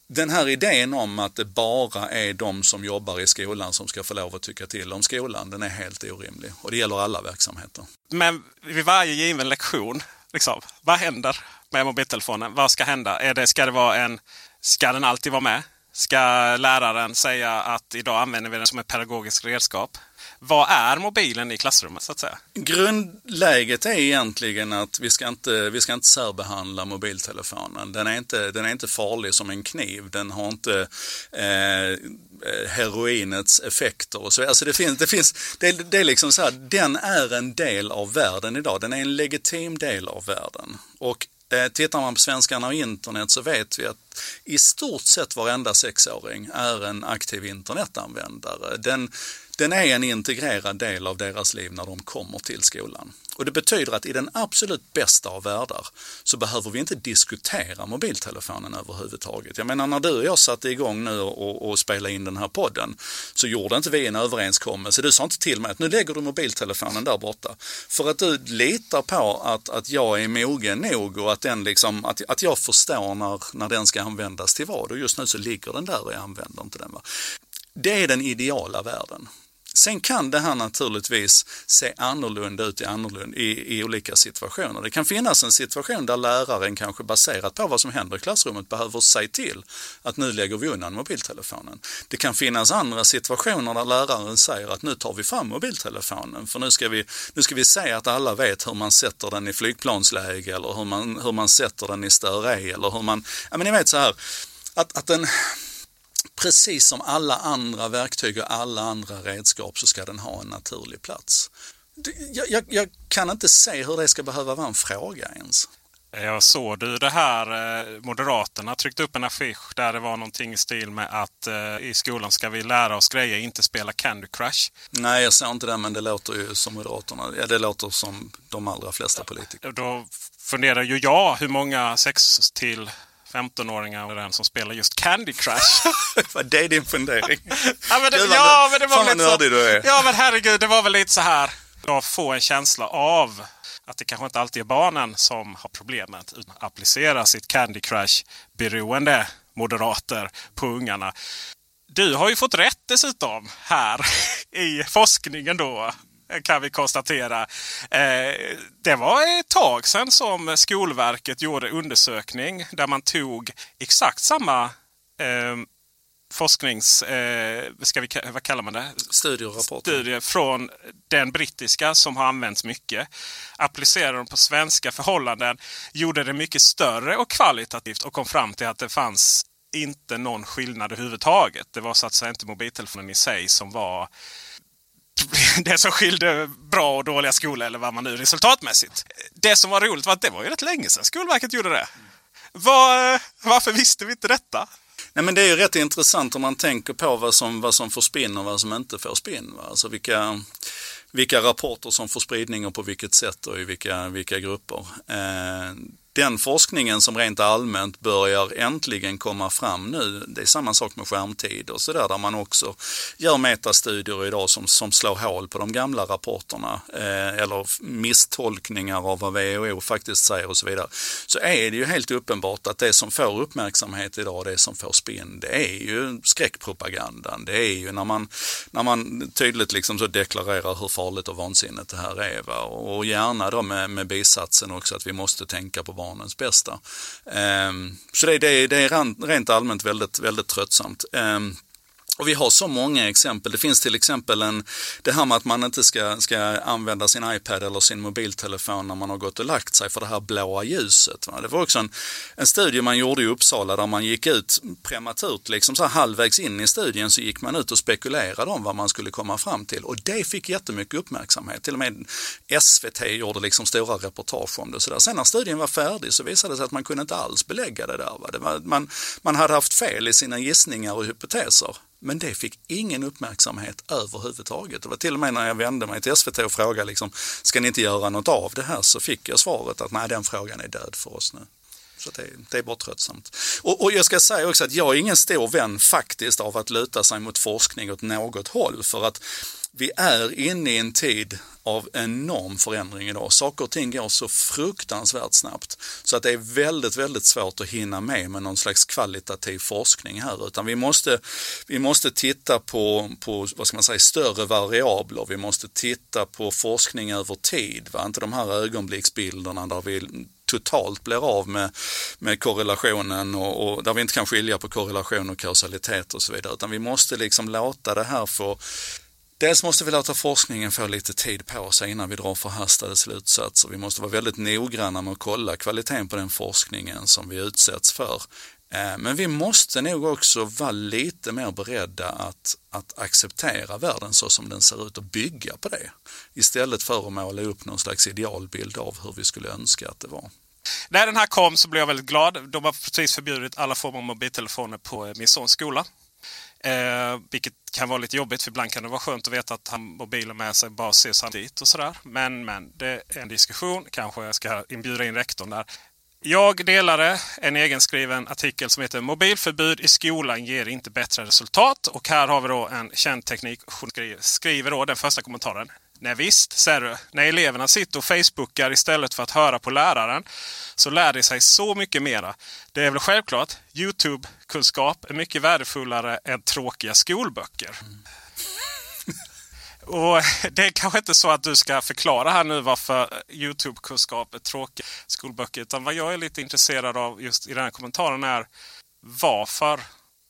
Den här idén om att det bara är de som jobbar i skolan som ska få lov att tycka till om skolan, den är helt orimlig. Och det gäller alla verksamheter. Men vid varje given lektion, liksom, vad händer? med mobiltelefonen. Vad ska hända? Är det, ska det vara en... Ska den alltid vara med? Ska läraren säga att idag använder vi den som ett pedagogiskt redskap? Vad är mobilen i klassrummet så att säga? Grundläget är egentligen att vi ska inte, vi ska inte särbehandla mobiltelefonen. Den är, inte, den är inte farlig som en kniv. Den har inte eh, eh heroinets effekter och så. Alltså det finns, det finns, det, det är liksom så här, den är en del av världen idag. Den är en legitim del av världen. Och Eh, tittar man på svenskarna och internet så vet vi att i stort sett varenda sexåring är en aktiv internetanvändare. Den, den är en integrerad del av deras liv när de kommer till skolan. Och det betyder att i den absolut bästa av världar så behöver vi inte diskutera mobiltelefonen överhuvudtaget. Jag menar när du och jag satte igång nu och, och spelade in den här podden så gjorde inte vi en överenskommelse. Du sa inte till mig att nu lägger du mobiltelefonen där borta. För att du litar på att, att jag är mogen nog och att, den liksom, att, att jag förstår när, när den ska användas till vad. Och just nu så ligger den där och jag använder inte den. Va? Det är den ideala världen. Sen kan det här naturligtvis se annorlunda ut i, annorlunda, i, i, olika situationer. Det kan finnas en situation där läraren kanske baserat på vad som händer i klassrummet behöver säga till att nu lägger vi undan mobiltelefonen. Det kan finnas andra situationer där läraren säger att nu tar vi fram mobiltelefonen för nu ska vi, nu ska vi se att alla vet hur man sätter den i flygplansläge eller hur man, hur man sätter den i störe. E eller hur man, ja men ni vet så här, att, att den precis som alla andra verktyg och alla andra redskap så ska den ha en naturlig plats. Jag, jag, jag kan inte se hur det ska behöva vara en fråga ens. Jag såg du det här, eh, Moderaterna tryckte upp en affisch där det var någonting i stil med att eh, i skolan ska vi lära oss grejer, inte spela Candy Crush. Nej, jag såg inte det, men det låter ju som Moderaterna. Ja, det låter som de allra flesta politiker. Då funderar ju jag hur många 6 till 15-åringar och den som spelar just Candy Crush. det är din fundering? ja, men det, ja, men det var lite så, du är. Ja, men herregud, det var väl lite så här. Jag får en känsla av att det kanske inte alltid är barnen som har problemet. Utan applicera sitt Candy Crush-beroende moderater på ungarna. Du har ju fått rätt dessutom här i forskningen då kan vi konstatera. Eh, det var ett tag sedan som Skolverket gjorde undersökning där man tog exakt samma eh, forsknings... Eh, ska vi, vad kallar man det? Studier Studier från den brittiska som har använts mycket. Applicerade dem på svenska förhållanden. Gjorde det mycket större och kvalitativt och kom fram till att det fanns inte någon skillnad överhuvudtaget. Det var så att säga inte mobiltelefonen i sig som var det som skilde bra och dåliga skolor eller vad man nu resultatmässigt. Det som var roligt var att det var ju rätt länge sedan Skolverket gjorde det. Var, eh, varför visste vi inte detta? Nej, men det är ju rätt intressant om man tänker på vad som, vad som får spinn och vad som inte får spinn. Va? Alltså vilka, vilka rapporter som får spridning och på vilket sätt och i vilka, vilka grupper. Eh, den forskningen som rent allmänt börjar äntligen komma fram nu, det är samma sak med skärmtid och sådär, där man också gör metastudier idag som, som slår hål på de gamla rapporterna eh, eller misstolkningar av vad WHO faktiskt säger och så vidare. Så är det ju helt uppenbart att det som får uppmärksamhet idag, det som får spinn, det är ju skräckpropagandan. Det är ju när man, när man tydligt liksom så deklarerar hur farligt och vansinnigt det här är. Va? Och gärna då med, med bisatsen också att vi måste tänka på barnens bästa. Ehm, så det, det, det är rent allmänt väldigt, väldigt tröttsamt. Ehm, och vi har så många exempel. Det finns till exempel en, det här med att man inte ska, ska använda sin iPad eller sin mobiltelefon när man har gått och lagt sig för det här blåa ljuset. Va? Det var också en, en studie man gjorde i Uppsala där man gick ut prematurt, liksom så här halvvägs in i studien så gick man ut och spekulerade om vad man skulle komma fram till. Och det fick jättemycket uppmärksamhet. Till och med SVT gjorde liksom stora reportage om det. Så där. Sen när studien var färdig så visade det sig att man kunde inte alls belägga det där. Va? Det var, man, man hade haft fel i sina gissningar och hypoteser. Men det fick ingen uppmärksamhet överhuvudtaget. Det var till och med när jag vände mig till SVT och frågade liksom, ska ni inte göra något av det här? Så fick jag svaret att nej, den frågan är död för oss nu. Så det, det är bara tröttsamt. Och, och, jag ska säga också att jag är ingen stor vän faktiskt av att luta sig mot forskning åt något håll. För att vi är inne i en tid av enorm förändring idag. Saker och ting går så fruktansvärt snabbt så att det är väldigt, väldigt svårt att hinna med med någon slags kvalitativ forskning här. Utan vi måste, vi måste titta på, på vad ska man säga, större variabler. Vi måste titta på forskning över tid. Va? Inte de här ögonblicksbilderna där vi totalt blir av med, med korrelationen och, och, där vi inte kan skilja på korrelation och kausalitet och så vidare. Utan vi måste liksom låta det här få Dels måste vi låta forskningen få lite tid på sig innan vi drar förhastade slutsatser. Vi måste vara väldigt noggranna med att kolla kvaliteten på den forskningen som vi utsätts för. Eh, men vi måste nog också vara lite mer beredda att, att acceptera världen så som den ser ut och bygga på det. Istället för att måla upp någon slags idealbild av hur vi skulle önska att det var. När den här kom så blev jag väldigt glad. De har precis förbjudit alla former av mobiltelefoner på min sons skola. Eh, vilket kan vara lite jobbigt för ibland kan det vara skönt att veta att han mobilen med sig bara ses han dit och sådär. Men, men det är en diskussion. Kanske jag ska inbjuda in rektorn där. Jag delade en egenskriven artikel som heter Mobilförbud i skolan ger inte bättre resultat. Och här har vi då en känd teknik skriver då den första kommentaren. Nej visst, säger du. När eleverna sitter och facebookar istället för att höra på läraren så lär de sig så mycket mera. Det är väl självklart. Youtube-kunskap är mycket värdefullare än tråkiga skolböcker. Mm. och Det är kanske inte så att du ska förklara här nu varför Youtube-kunskap är tråkiga skolböcker. Utan vad jag är lite intresserad av just i den här kommentaren är varför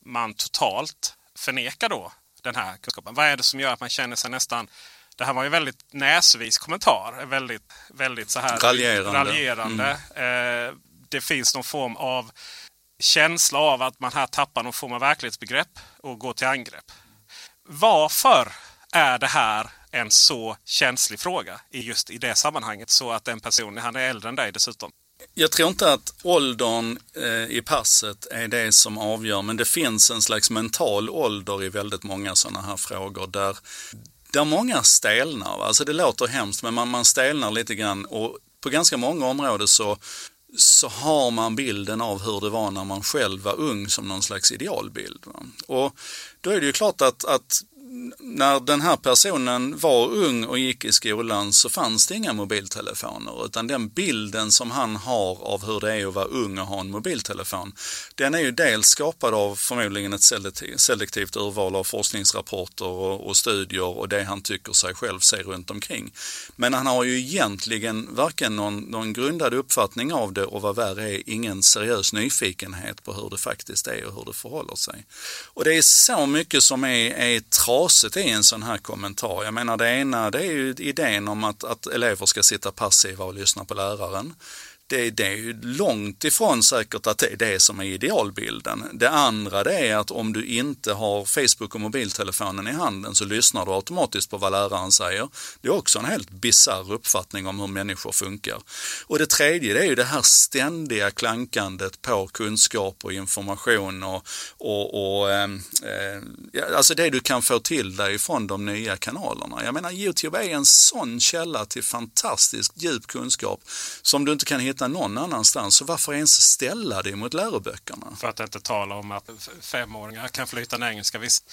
man totalt förnekar då den här kunskapen. Vad är det som gör att man känner sig nästan det här var ju väldigt näsvis kommentar. Väldigt, väldigt så här raljerande. raljerande. Mm. Eh, det finns någon form av känsla av att man här tappar någon form av verklighetsbegrepp och går till angrepp. Varför är det här en så känslig fråga i just i det sammanhanget så att den personen, han är äldre än dig dessutom? Jag tror inte att åldern eh, i passet är det som avgör, men det finns en slags mental ålder i väldigt många sådana här frågor där där många stelnar. Alltså det låter hemskt men man, man stelnar lite grann och på ganska många områden så, så har man bilden av hur det var när man själv var ung som någon slags idealbild. Och då är det ju klart att, att när den här personen var ung och gick i skolan så fanns det inga mobiltelefoner utan den bilden som han har av hur det är att vara ung och ha en mobiltelefon den är ju dels skapad av förmodligen ett selektivt urval av forskningsrapporter och, och studier och det han tycker sig själv se runt omkring. Men han har ju egentligen varken någon, någon grundad uppfattning av det och vad värre är ingen seriös nyfikenhet på hur det faktiskt är och hur det förhåller sig. Och det är så mycket som är, är trasigt i en sån här kommentar. Jag menar det ena det är ju idén om att, att elever ska sitta passiva och lyssna på läraren det, det, är ju långt ifrån säkert att det är det som är idealbilden. Det andra det är att om du inte har Facebook och mobiltelefonen i handen så lyssnar du automatiskt på vad läraren säger. Det är också en helt bizarr uppfattning om hur människor funkar. Och det tredje det är ju det här ständiga klankandet på kunskap och information och, och, och ehm, eh, alltså det du kan få till dig från de nya kanalerna. Jag menar Youtube är en sån källa till fantastiskt djup kunskap som du inte kan hitta hitta någon annanstans. Så varför ens ställa det mot läroböckerna? För att inte tala om att femåringar kan flyta engelska visst.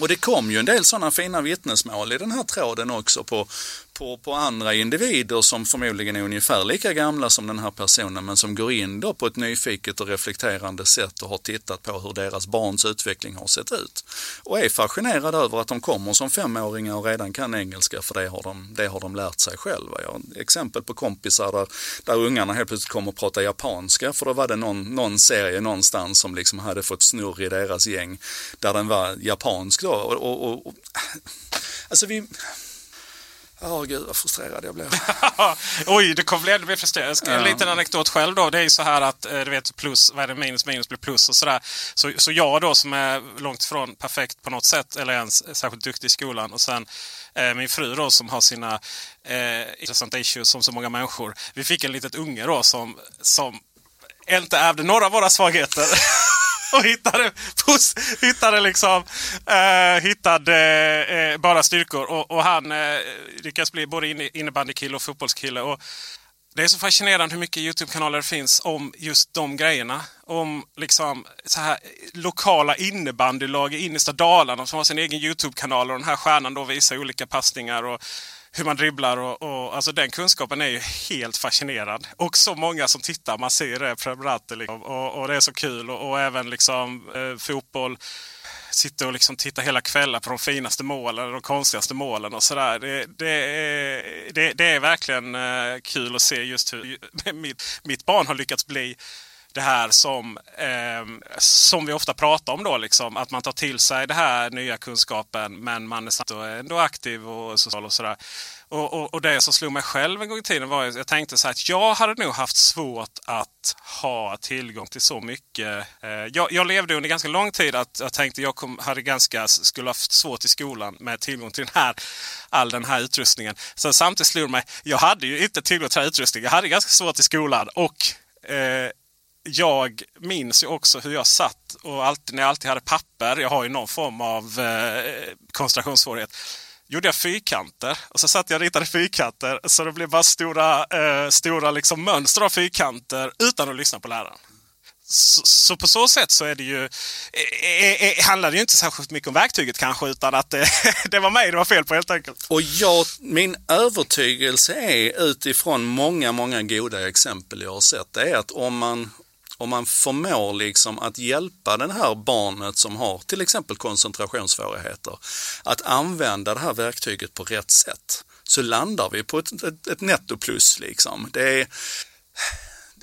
Och det kom ju en del sådana fina vittnesmål i den här tråden också på, på, på andra individer som förmodligen är ungefär lika gamla som den här personen men som går in då på ett nyfiket och reflekterande sätt och har tittat på hur deras barns utveckling har sett ut. Och är fascinerade över att de kommer som femåringar och redan kan engelska för det har de, det har de lärt sig själva. Jag har exempel på kompisar där, där ungarna helt plötsligt kommer att prata japanska för då var det någon, någon serie någonstans som liksom hade fått snurr i deras gäng där den var japansk då. Och, och, och, och alltså vi Ja, oh, gud vad frustrerad jag blev. Oj, det kommer bli ännu mer frustrerad. Jag ska ja. En liten anekdot själv då. Det är ju så här att eh, du vet plus, vad är det, minus minus blir plus och sådär. Så, så jag då som är långt ifrån perfekt på något sätt eller ens särskilt duktig i skolan och sen eh, min fru då som har sina eh, intressanta issues som så många människor. Vi fick en litet unge då som, som inte ärvde några av våra svagheter. och hittade, pus, hittade liksom eh, hittade eh, eh, bara styrkor. Och, och han eh, lyckas bli både innebandykille och fotbollskille. Och det är så fascinerande hur mycket Youtube-kanaler det finns om just de grejerna. Om liksom så här lokala innebandylag i innersta Dalarna som har sin egen Youtube-kanal. Och den här stjärnan då visar olika passningar. Och hur man dribblar. Och, och, alltså den kunskapen är ju helt fascinerad. Och så många som tittar. Man ser det prenumeranter. Liksom. Och, och, det är så kul. Och, och även liksom eh, fotboll. Sitter och liksom tittar hela kvällar på de finaste målen. De konstigaste målen och sådär. Det, det, är, det, det är verkligen eh, kul att se just hur mitt, mitt barn har lyckats bli det här som, eh, som vi ofta pratar om då. Liksom, att man tar till sig den här nya kunskapen men man är ändå aktiv och social och sådär. Och, och, och, det som slog mig själv en gång i tiden var att jag tänkte så här att jag hade nog haft svårt att ha tillgång till så mycket. Eh, jag, jag, levde under ganska lång tid att jag tänkte jag kom, hade ganska, skulle haft svårt i skolan med tillgång till den här, all den här utrustningen. Så samtidigt slog det mig, jag hade ju inte tillgång till den här utrustningen. Jag hade ganska svårt i skolan och eh, jag minns ju också hur jag satt och alltid, när jag alltid hade papper. Jag har ju någon form av eh, koncentrationssvårighet. Gjorde jag fyrkanter och så satt jag och ritade fyrkanter. Så det blev bara stora, eh, stora liksom mönster av fyrkanter utan att lyssna på läraren. Så, så, på så sätt så är det ju, eh, eh, eh handlar det ju inte särskilt mycket om verktyget kanske utan att det, det var mig det var fel på helt enkelt. Och jag, min övertygelse är utifrån många, många goda exempel jag har sett, det är att om man om man förmår liksom att hjälpa det här barnet som har till exempel koncentrationssvårigheter att använda det här verktyget på rätt sätt så landar vi på ett, ett, ett nettoplus. Liksom. Det är,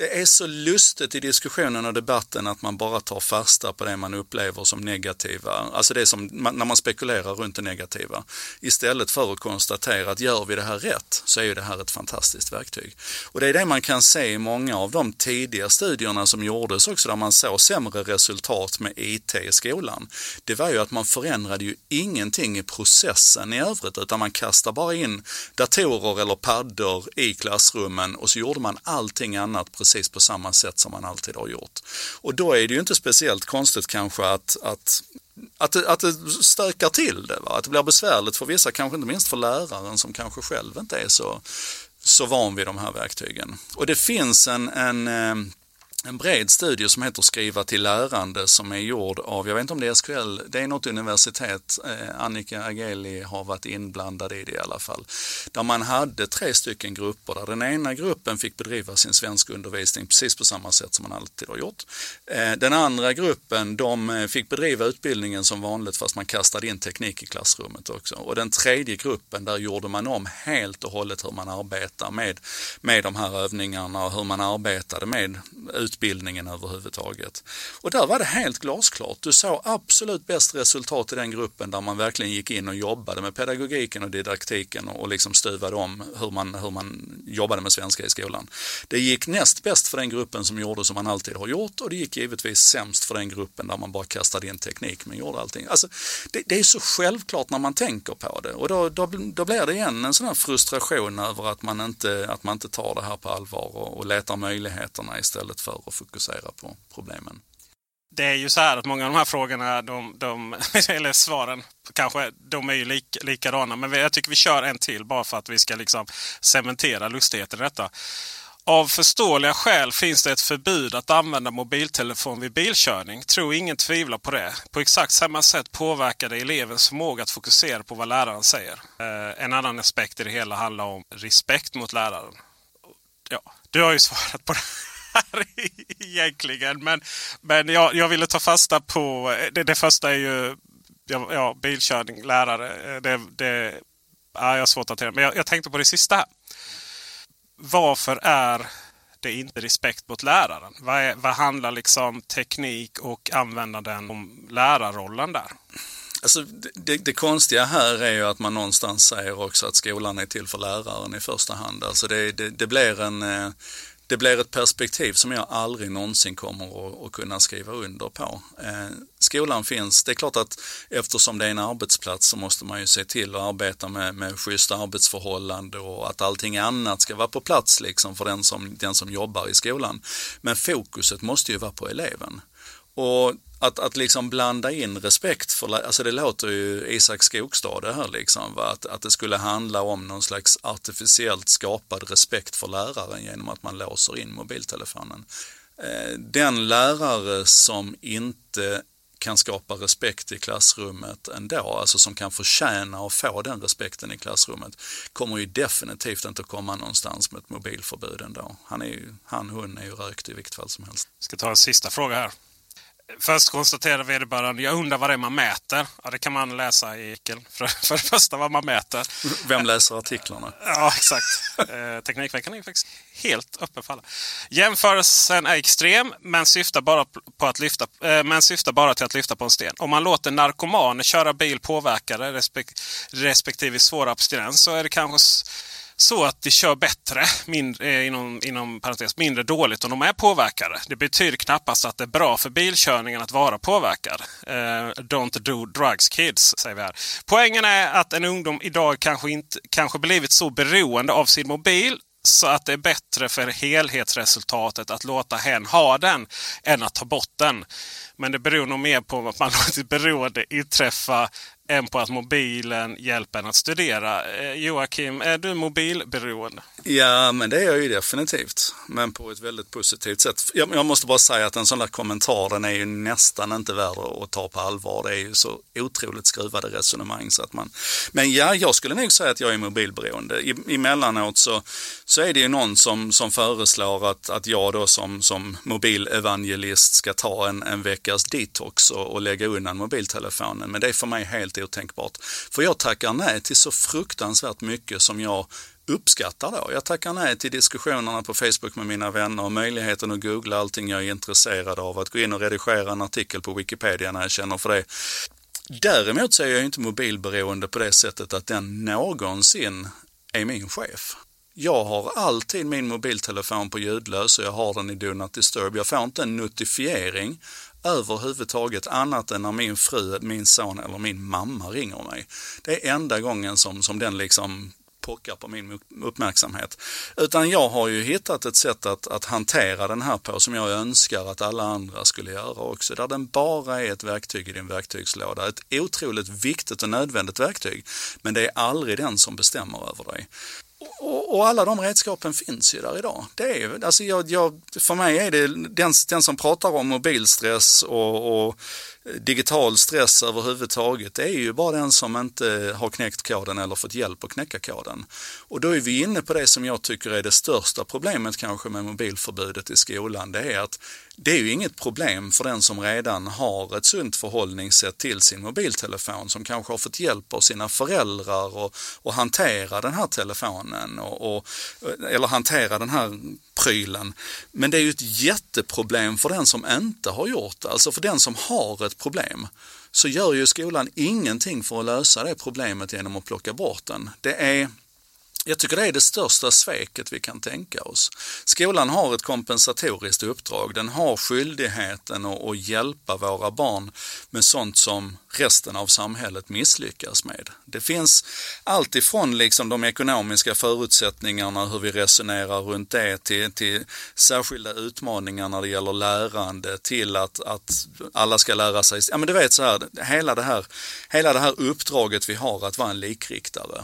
det är så lustigt i diskussionen och debatten att man bara tar fasta på det man upplever som negativa, alltså det som när man spekulerar runt det negativa. Istället för att konstatera att gör vi det här rätt så är ju det här ett fantastiskt verktyg. Och det är det man kan se i många av de tidiga studierna som gjordes också där man såg sämre resultat med IT i skolan. Det var ju att man förändrade ju ingenting i processen i övrigt utan man kastade bara in datorer eller paddor i klassrummen och så gjorde man allting annat precis precis på samma sätt som man alltid har gjort. Och då är det ju inte speciellt konstigt kanske att, att att det, att det stökar till det, va? att det blir besvärligt för vissa, kanske inte minst för läraren som kanske själv inte är så, så van vid de här verktygen. Och det finns en, en eh, en bred studie som heter Skriva till lärande som är gjord av, jag vet inte om det är SKL, det är något universitet, eh, Annika Ageli har varit inblandad i det i alla fall. Där man hade tre stycken grupper där den ena gruppen fick bedriva sin svenska undervisning precis på samma sätt som man alltid har gjort. Eh, den andra gruppen de eh, fick bedriva utbildningen som vanligt fast man kastade in teknik i klassrummet också. Och den tredje gruppen där gjorde man om helt och hållet hur man arbetar med, med de här övningarna och hur man arbetade med utbildningen överhuvudtaget. Och där var det helt glasklart. Du såg absolut bäst resultat i den gruppen där man verkligen gick in och jobbade med pedagogiken och didaktiken och liksom stuvade om hur man, hur man jobbade med svenska i skolan. Det gick näst bäst för den gruppen som gjorde som man alltid har gjort och det gick givetvis sämst för den gruppen där man bara kastade in teknik men gjorde allting. Alltså, det, det är så självklart när man tänker på det och då, då, då blir det igen en sån här frustration över att man inte, att man inte tar det här på allvar och, och letar möjligheterna istället för att fokusera på problemen. Det är ju så här att många av de här frågorna, de, de, eller svaren, kanske, de är ju lik, likadana. Men jag tycker vi kör en till bara för att vi ska liksom cementera lustigheten i detta. Av förståeliga skäl finns det ett förbud att använda mobiltelefon vid bilkörning. Tror ingen tvivlar på det. På exakt samma sätt påverkar det elevens förmåga att fokusera på vad läraren säger. Eh, en annan aspekt i det hela handlar om respekt mot läraren. Ja, du har ju svarat på det här egentligen. Men, men jag, jag ville ta fasta på... Det, det första är ju ja, bilkörning, lärare. Det, det, ja, jag har svårt att hantera. Men jag, jag tänkte på det sista här varför är det inte respekt mot läraren? Vad, är, vad handlar liksom teknik och användaren om lärarrollen där? Alltså, det, det, konstiga här är ju att man någonstans säger också att skolan är till för läraren i första hand. Alltså det, det, det blir en eh, det blir ett perspektiv som jag aldrig någonsin kommer att, kunna skriva under på. Eh, skolan finns, det är klart att eftersom det är en arbetsplats så måste man ju se till att arbeta med, med schyssta arbetsförhållanden och att allting annat ska vara på plats liksom för den som, den som jobbar i skolan. Men fokuset måste ju vara på eleven. Och att, att liksom blanda in respekt för, alltså det låter ju Isak Skogstad det här liksom, va? Att, att det skulle handla om någon slags artificiellt skapad respekt för läraren genom att man låser in mobiltelefonen. Eh, den lärare som inte kan skapa respekt i klassrummet ändå, alltså som kan förtjäna att få den respekten i klassrummet, kommer ju definitivt inte att komma någonstans med ett mobilförbud ändå. Han, är ju, han hon är ju rökt i vilket fall som helst. Jag ska ta en sista fråga här. Först konstaterar vederbörande, jag undrar vad det är man mäter. Ja, det kan man läsa i artikeln. För, för det första vad man mäter. Vem läser artiklarna? Ja, exakt. Eh, Teknikveckan är faktiskt helt öppen för alla. Jämförelsen är extrem, men syftar, bara på att lyfta, eh, men syftar bara till att lyfta på en sten. Om man låter narkomaner köra bil påverkade respek respektive svår abstinens så är det kanske så att de kör bättre, mindre, eh, inom, inom parentes, mindre dåligt om de är påverkade. Det betyder knappast att det är bra för bilkörningen att vara påverkad. Eh, don't do drugs kids, säger vi här. Poängen är att en ungdom idag kanske, inte, kanske blivit så beroende av sin mobil så att det är bättre för helhetsresultatet att låta hen ha den än att ta bort den. Men det beror nog mer på att man låter beroende inträffa än på att mobilen hjälper en att studera. Eh, Joakim, är du mobilberoende? Ja, men det är jag ju definitivt. Men på ett väldigt positivt sätt. Jag, jag måste bara säga att en sån där kommentar, den är ju nästan inte värd att ta på allvar. Det är ju så otroligt skruvade resonemang så att man... Men ja, jag skulle nog säga att jag är mobilberoende. I, emellanåt så, så är det ju någon som, som föreslår att, att jag då som, som mobilevangelist ska ta en, en veckas detox och, och lägga undan mobiltelefonen. Men det är för mig helt otänkbart. För jag tackar nej till så fruktansvärt mycket som jag uppskattar då. Jag tackar nej till diskussionerna på Facebook med mina vänner och möjligheten att googla allting jag är intresserad av, att gå in och redigera en artikel på Wikipedia när jag känner för det. Däremot så är jag inte mobilberoende på det sättet att den någonsin är min chef. Jag har alltid min mobiltelefon på ljudlös och jag har den i Do Not Disturb. Jag får inte en notifiering överhuvudtaget annat än när min fru, min son eller min mamma ringer mig. Det är enda gången som, som den liksom pockar på min uppmärksamhet. Utan jag har ju hittat ett sätt att, att hantera den här på som jag önskar att alla andra skulle göra också. Där den bara är ett verktyg i din verktygslåda. Ett otroligt viktigt och nödvändigt verktyg. Men det är aldrig den som bestämmer över dig. Och, och, alla de redskapen finns ju där idag. Det är, alltså jag, jag, för mig är det den, den som pratar om mobilstress och, och digital stress överhuvudtaget, det är ju bara den som inte har knäckt koden eller fått hjälp att knäcka koden. Och då är vi inne på det som jag tycker är det största problemet kanske med mobilförbudet i skolan. Det är att det är ju inget problem för den som redan har ett sunt förhållningssätt till sin mobiltelefon, som kanske har fått hjälp av sina föräldrar och, och hantera den här telefonen och, och, eller hantera den här prylen. Men det är ju ett jätteproblem för den som inte har gjort det, alltså för den som har ett problem så gör ju skolan ingenting för att lösa det problemet genom att plocka bort den. Det är jag tycker det är det största sveket vi kan tänka oss. Skolan har ett kompensatoriskt uppdrag. Den har skyldigheten att, hjälpa våra barn med sånt som resten av samhället misslyckas med. Det finns allt ifrån liksom de ekonomiska förutsättningarna, hur vi resonerar runt det, till, till särskilda utmaningar när det gäller lärande, till att, att alla ska lära sig, ja men du vet så här, hela det här, hela det här uppdraget vi har att vara en likriktare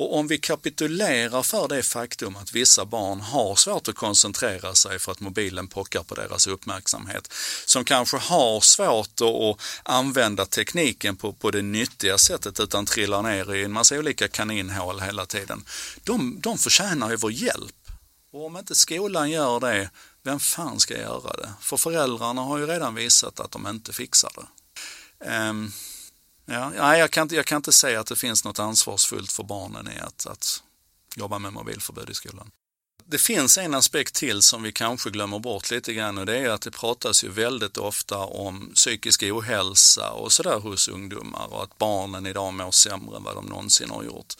och om vi kapitulerar för det faktum att vissa barn har svårt att koncentrera sig för att mobilen pockar på deras uppmärksamhet, som kanske har svårt att använda tekniken på, på det nyttiga sättet utan trillar ner i en massa olika kaninhål hela tiden. De, de förtjänar ju vår hjälp. Och om inte skolan gör det, vem fan ska göra det? För föräldrarna har ju redan visat att de inte fixar det. Um, Ja, jag, kan inte, jag kan inte säga att det finns något ansvarsfullt för barnen i att, att jobba med mobilförbud i skolan. Det finns en aspekt till som vi kanske glömmer bort lite grann och det är att det pratas ju väldigt ofta om psykisk ohälsa och sådär hos ungdomar och att barnen idag mår sämre än vad de någonsin har gjort.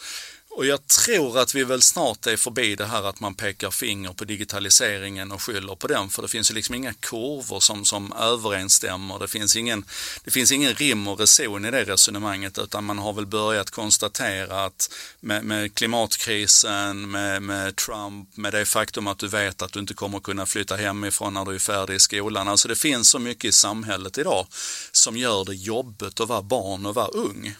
Och jag tror att vi väl snart är förbi det här att man pekar finger på digitaliseringen och skyller på den, för det finns ju liksom inga kurvor som, som överensstämmer. Det finns, ingen, det finns ingen rim och reson i det resonemanget, utan man har väl börjat konstatera att med, med klimatkrisen, med, med Trump, med det faktum att du vet att du inte kommer kunna flytta hemifrån när du är färdig i skolan. Alltså det finns så mycket i samhället idag som gör det jobbigt att vara barn och vara ung.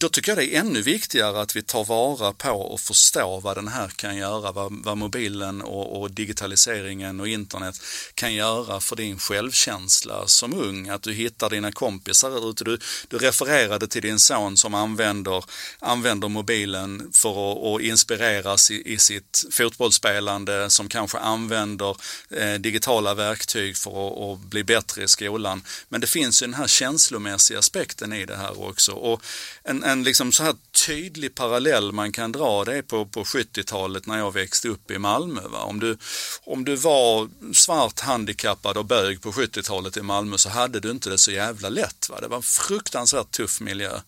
Då tycker jag det är ännu viktigare att vi tar vara på och förstår vad den här kan göra, vad, vad mobilen och, och, digitaliseringen och internet kan göra för din självkänsla som ung. Att du hittar dina kompisar ute. Du, du refererade till din son som använder, använder mobilen för att, att inspireras i, i sitt fotbollsspelande, som kanske använder eh, digitala verktyg för att, att, bli bättre i skolan. Men det finns ju den här känslomässiga aspekten i det här också. Och en, en liksom så här tydlig parallell man kan dra det är på, på 70-talet när jag växte upp i Malmö. Va? Om, du, om du var svart, handikappad och bög på 70-talet i Malmö så hade du inte det så jävla lätt. Va? Det var en fruktansvärt tuff miljö.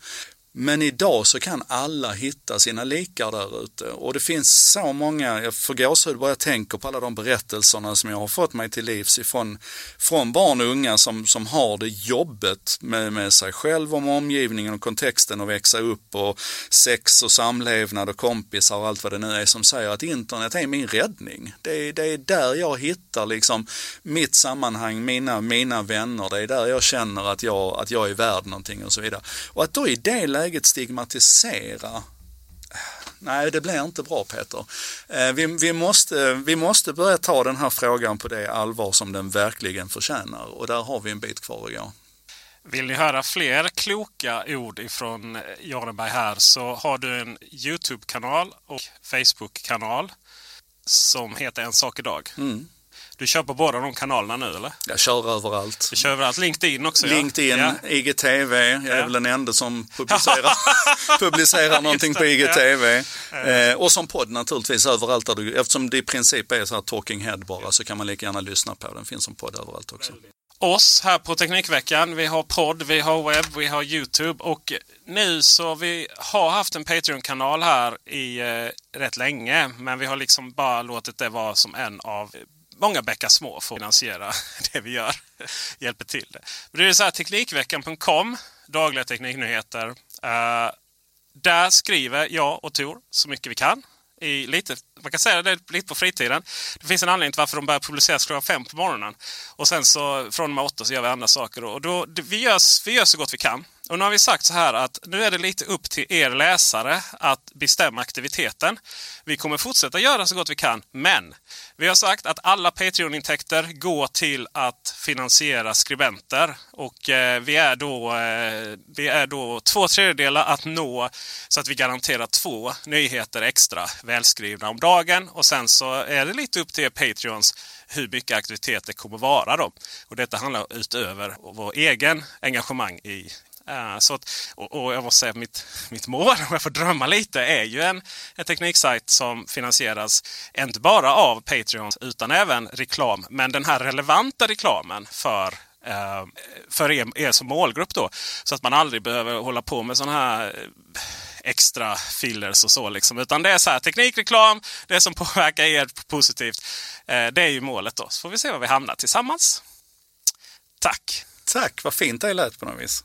Men idag så kan alla hitta sina likar där ute och det finns så många, jag får gåshud bara jag tänker på alla de berättelserna som jag har fått mig till livs ifrån från barn och unga som, som har det jobbet med, med sig själv och med omgivningen och kontexten och växa upp och sex och samlevnad och kompisar och allt vad det nu är som säger att internet är min räddning. Det är, det är där jag hittar liksom mitt sammanhang, mina, mina vänner, det är där jag känner att jag, att jag är värd någonting och så vidare. Och att då i det läget stigmatisera Nej, det blir inte bra Peter. Eh, vi, vi, måste, vi måste börja ta den här frågan på det allvar som den verkligen förtjänar och där har vi en bit kvar att gå. Vill ni höra fler kloka ord ifrån Jarenberg här så har du en Youtube-kanal och Facebook-kanal som heter En sak idag. Mm. Du kör på båda de kanalerna nu eller? Jag kör överallt. Du kör överallt. LinkedIn också? LinkedIn, ja. IGTV. Jag är ja. väl den enda som publicerar, publicerar någonting på IGTV. Ja. Eh, och som podd naturligtvis överallt. Där du, eftersom det i princip är så här talking head bara så kan man lika gärna lyssna på den. finns som podd överallt också. Oss här på Teknikveckan. Vi har podd, vi har webb, vi har Youtube och nu så vi har haft en Patreon-kanal här i eh, rätt länge. Men vi har liksom bara låtit det vara som en av många bäckar små för att finansiera det vi gör. Hjälper till det. det är så här, Teknikveckan.com, dagliga tekniknyheter. Uh, där skriver jag och Tor så mycket vi kan. I lite, man kan säga det lite på fritiden. Det finns en anledning till varför de börjar publiceras klockan fem på morgonen. Och sen så från och med åtta så gör vi andra saker. Och då, vi, gör, vi gör så gott vi kan. Och nu har vi sagt så här att nu är det lite upp till er läsare att bestämma aktiviteten. Vi kommer fortsätta göra så gott vi kan, men vi har sagt att alla Patreon-intäkter går till att finansiera skribenter. Och eh, vi, är då, eh, vi är då två tredjedelar att nå så att vi garanterar två nyheter extra välskrivna om dagen. Och sen så är det lite upp till er Patreons hur mycket aktivitet det kommer vara. Då. Och detta handlar utöver vår egen engagemang i Eh, så att, och, och, jag måste säga att mitt, mitt mål, om jag får drömma lite, är ju en, en tekniksajt som finansieras inte bara av Patreon utan även reklam. Men den här relevanta reklamen för eh, för er, er, som målgrupp då. Så att man aldrig behöver hålla på med sådana här eh, extra fillers och så. Liksom. Utan det är så här, teknikreklam, det som påverkar er positivt. Det är ju målet då. Så får vi se var vi hamnar tillsammans. Tack! Tack, vad fint det lät på något vis.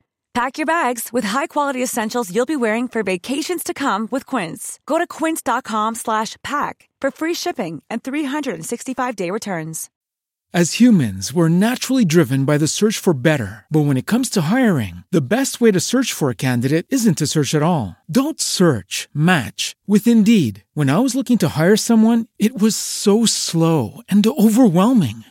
Pack your bags with high-quality essentials you'll be wearing for vacations to come with Quince. Go to quince.com slash pack for free shipping and 365-day returns. As humans, we're naturally driven by the search for better. But when it comes to hiring, the best way to search for a candidate isn't to search at all. Don't search, match with Indeed. When I was looking to hire someone, it was so slow and overwhelming.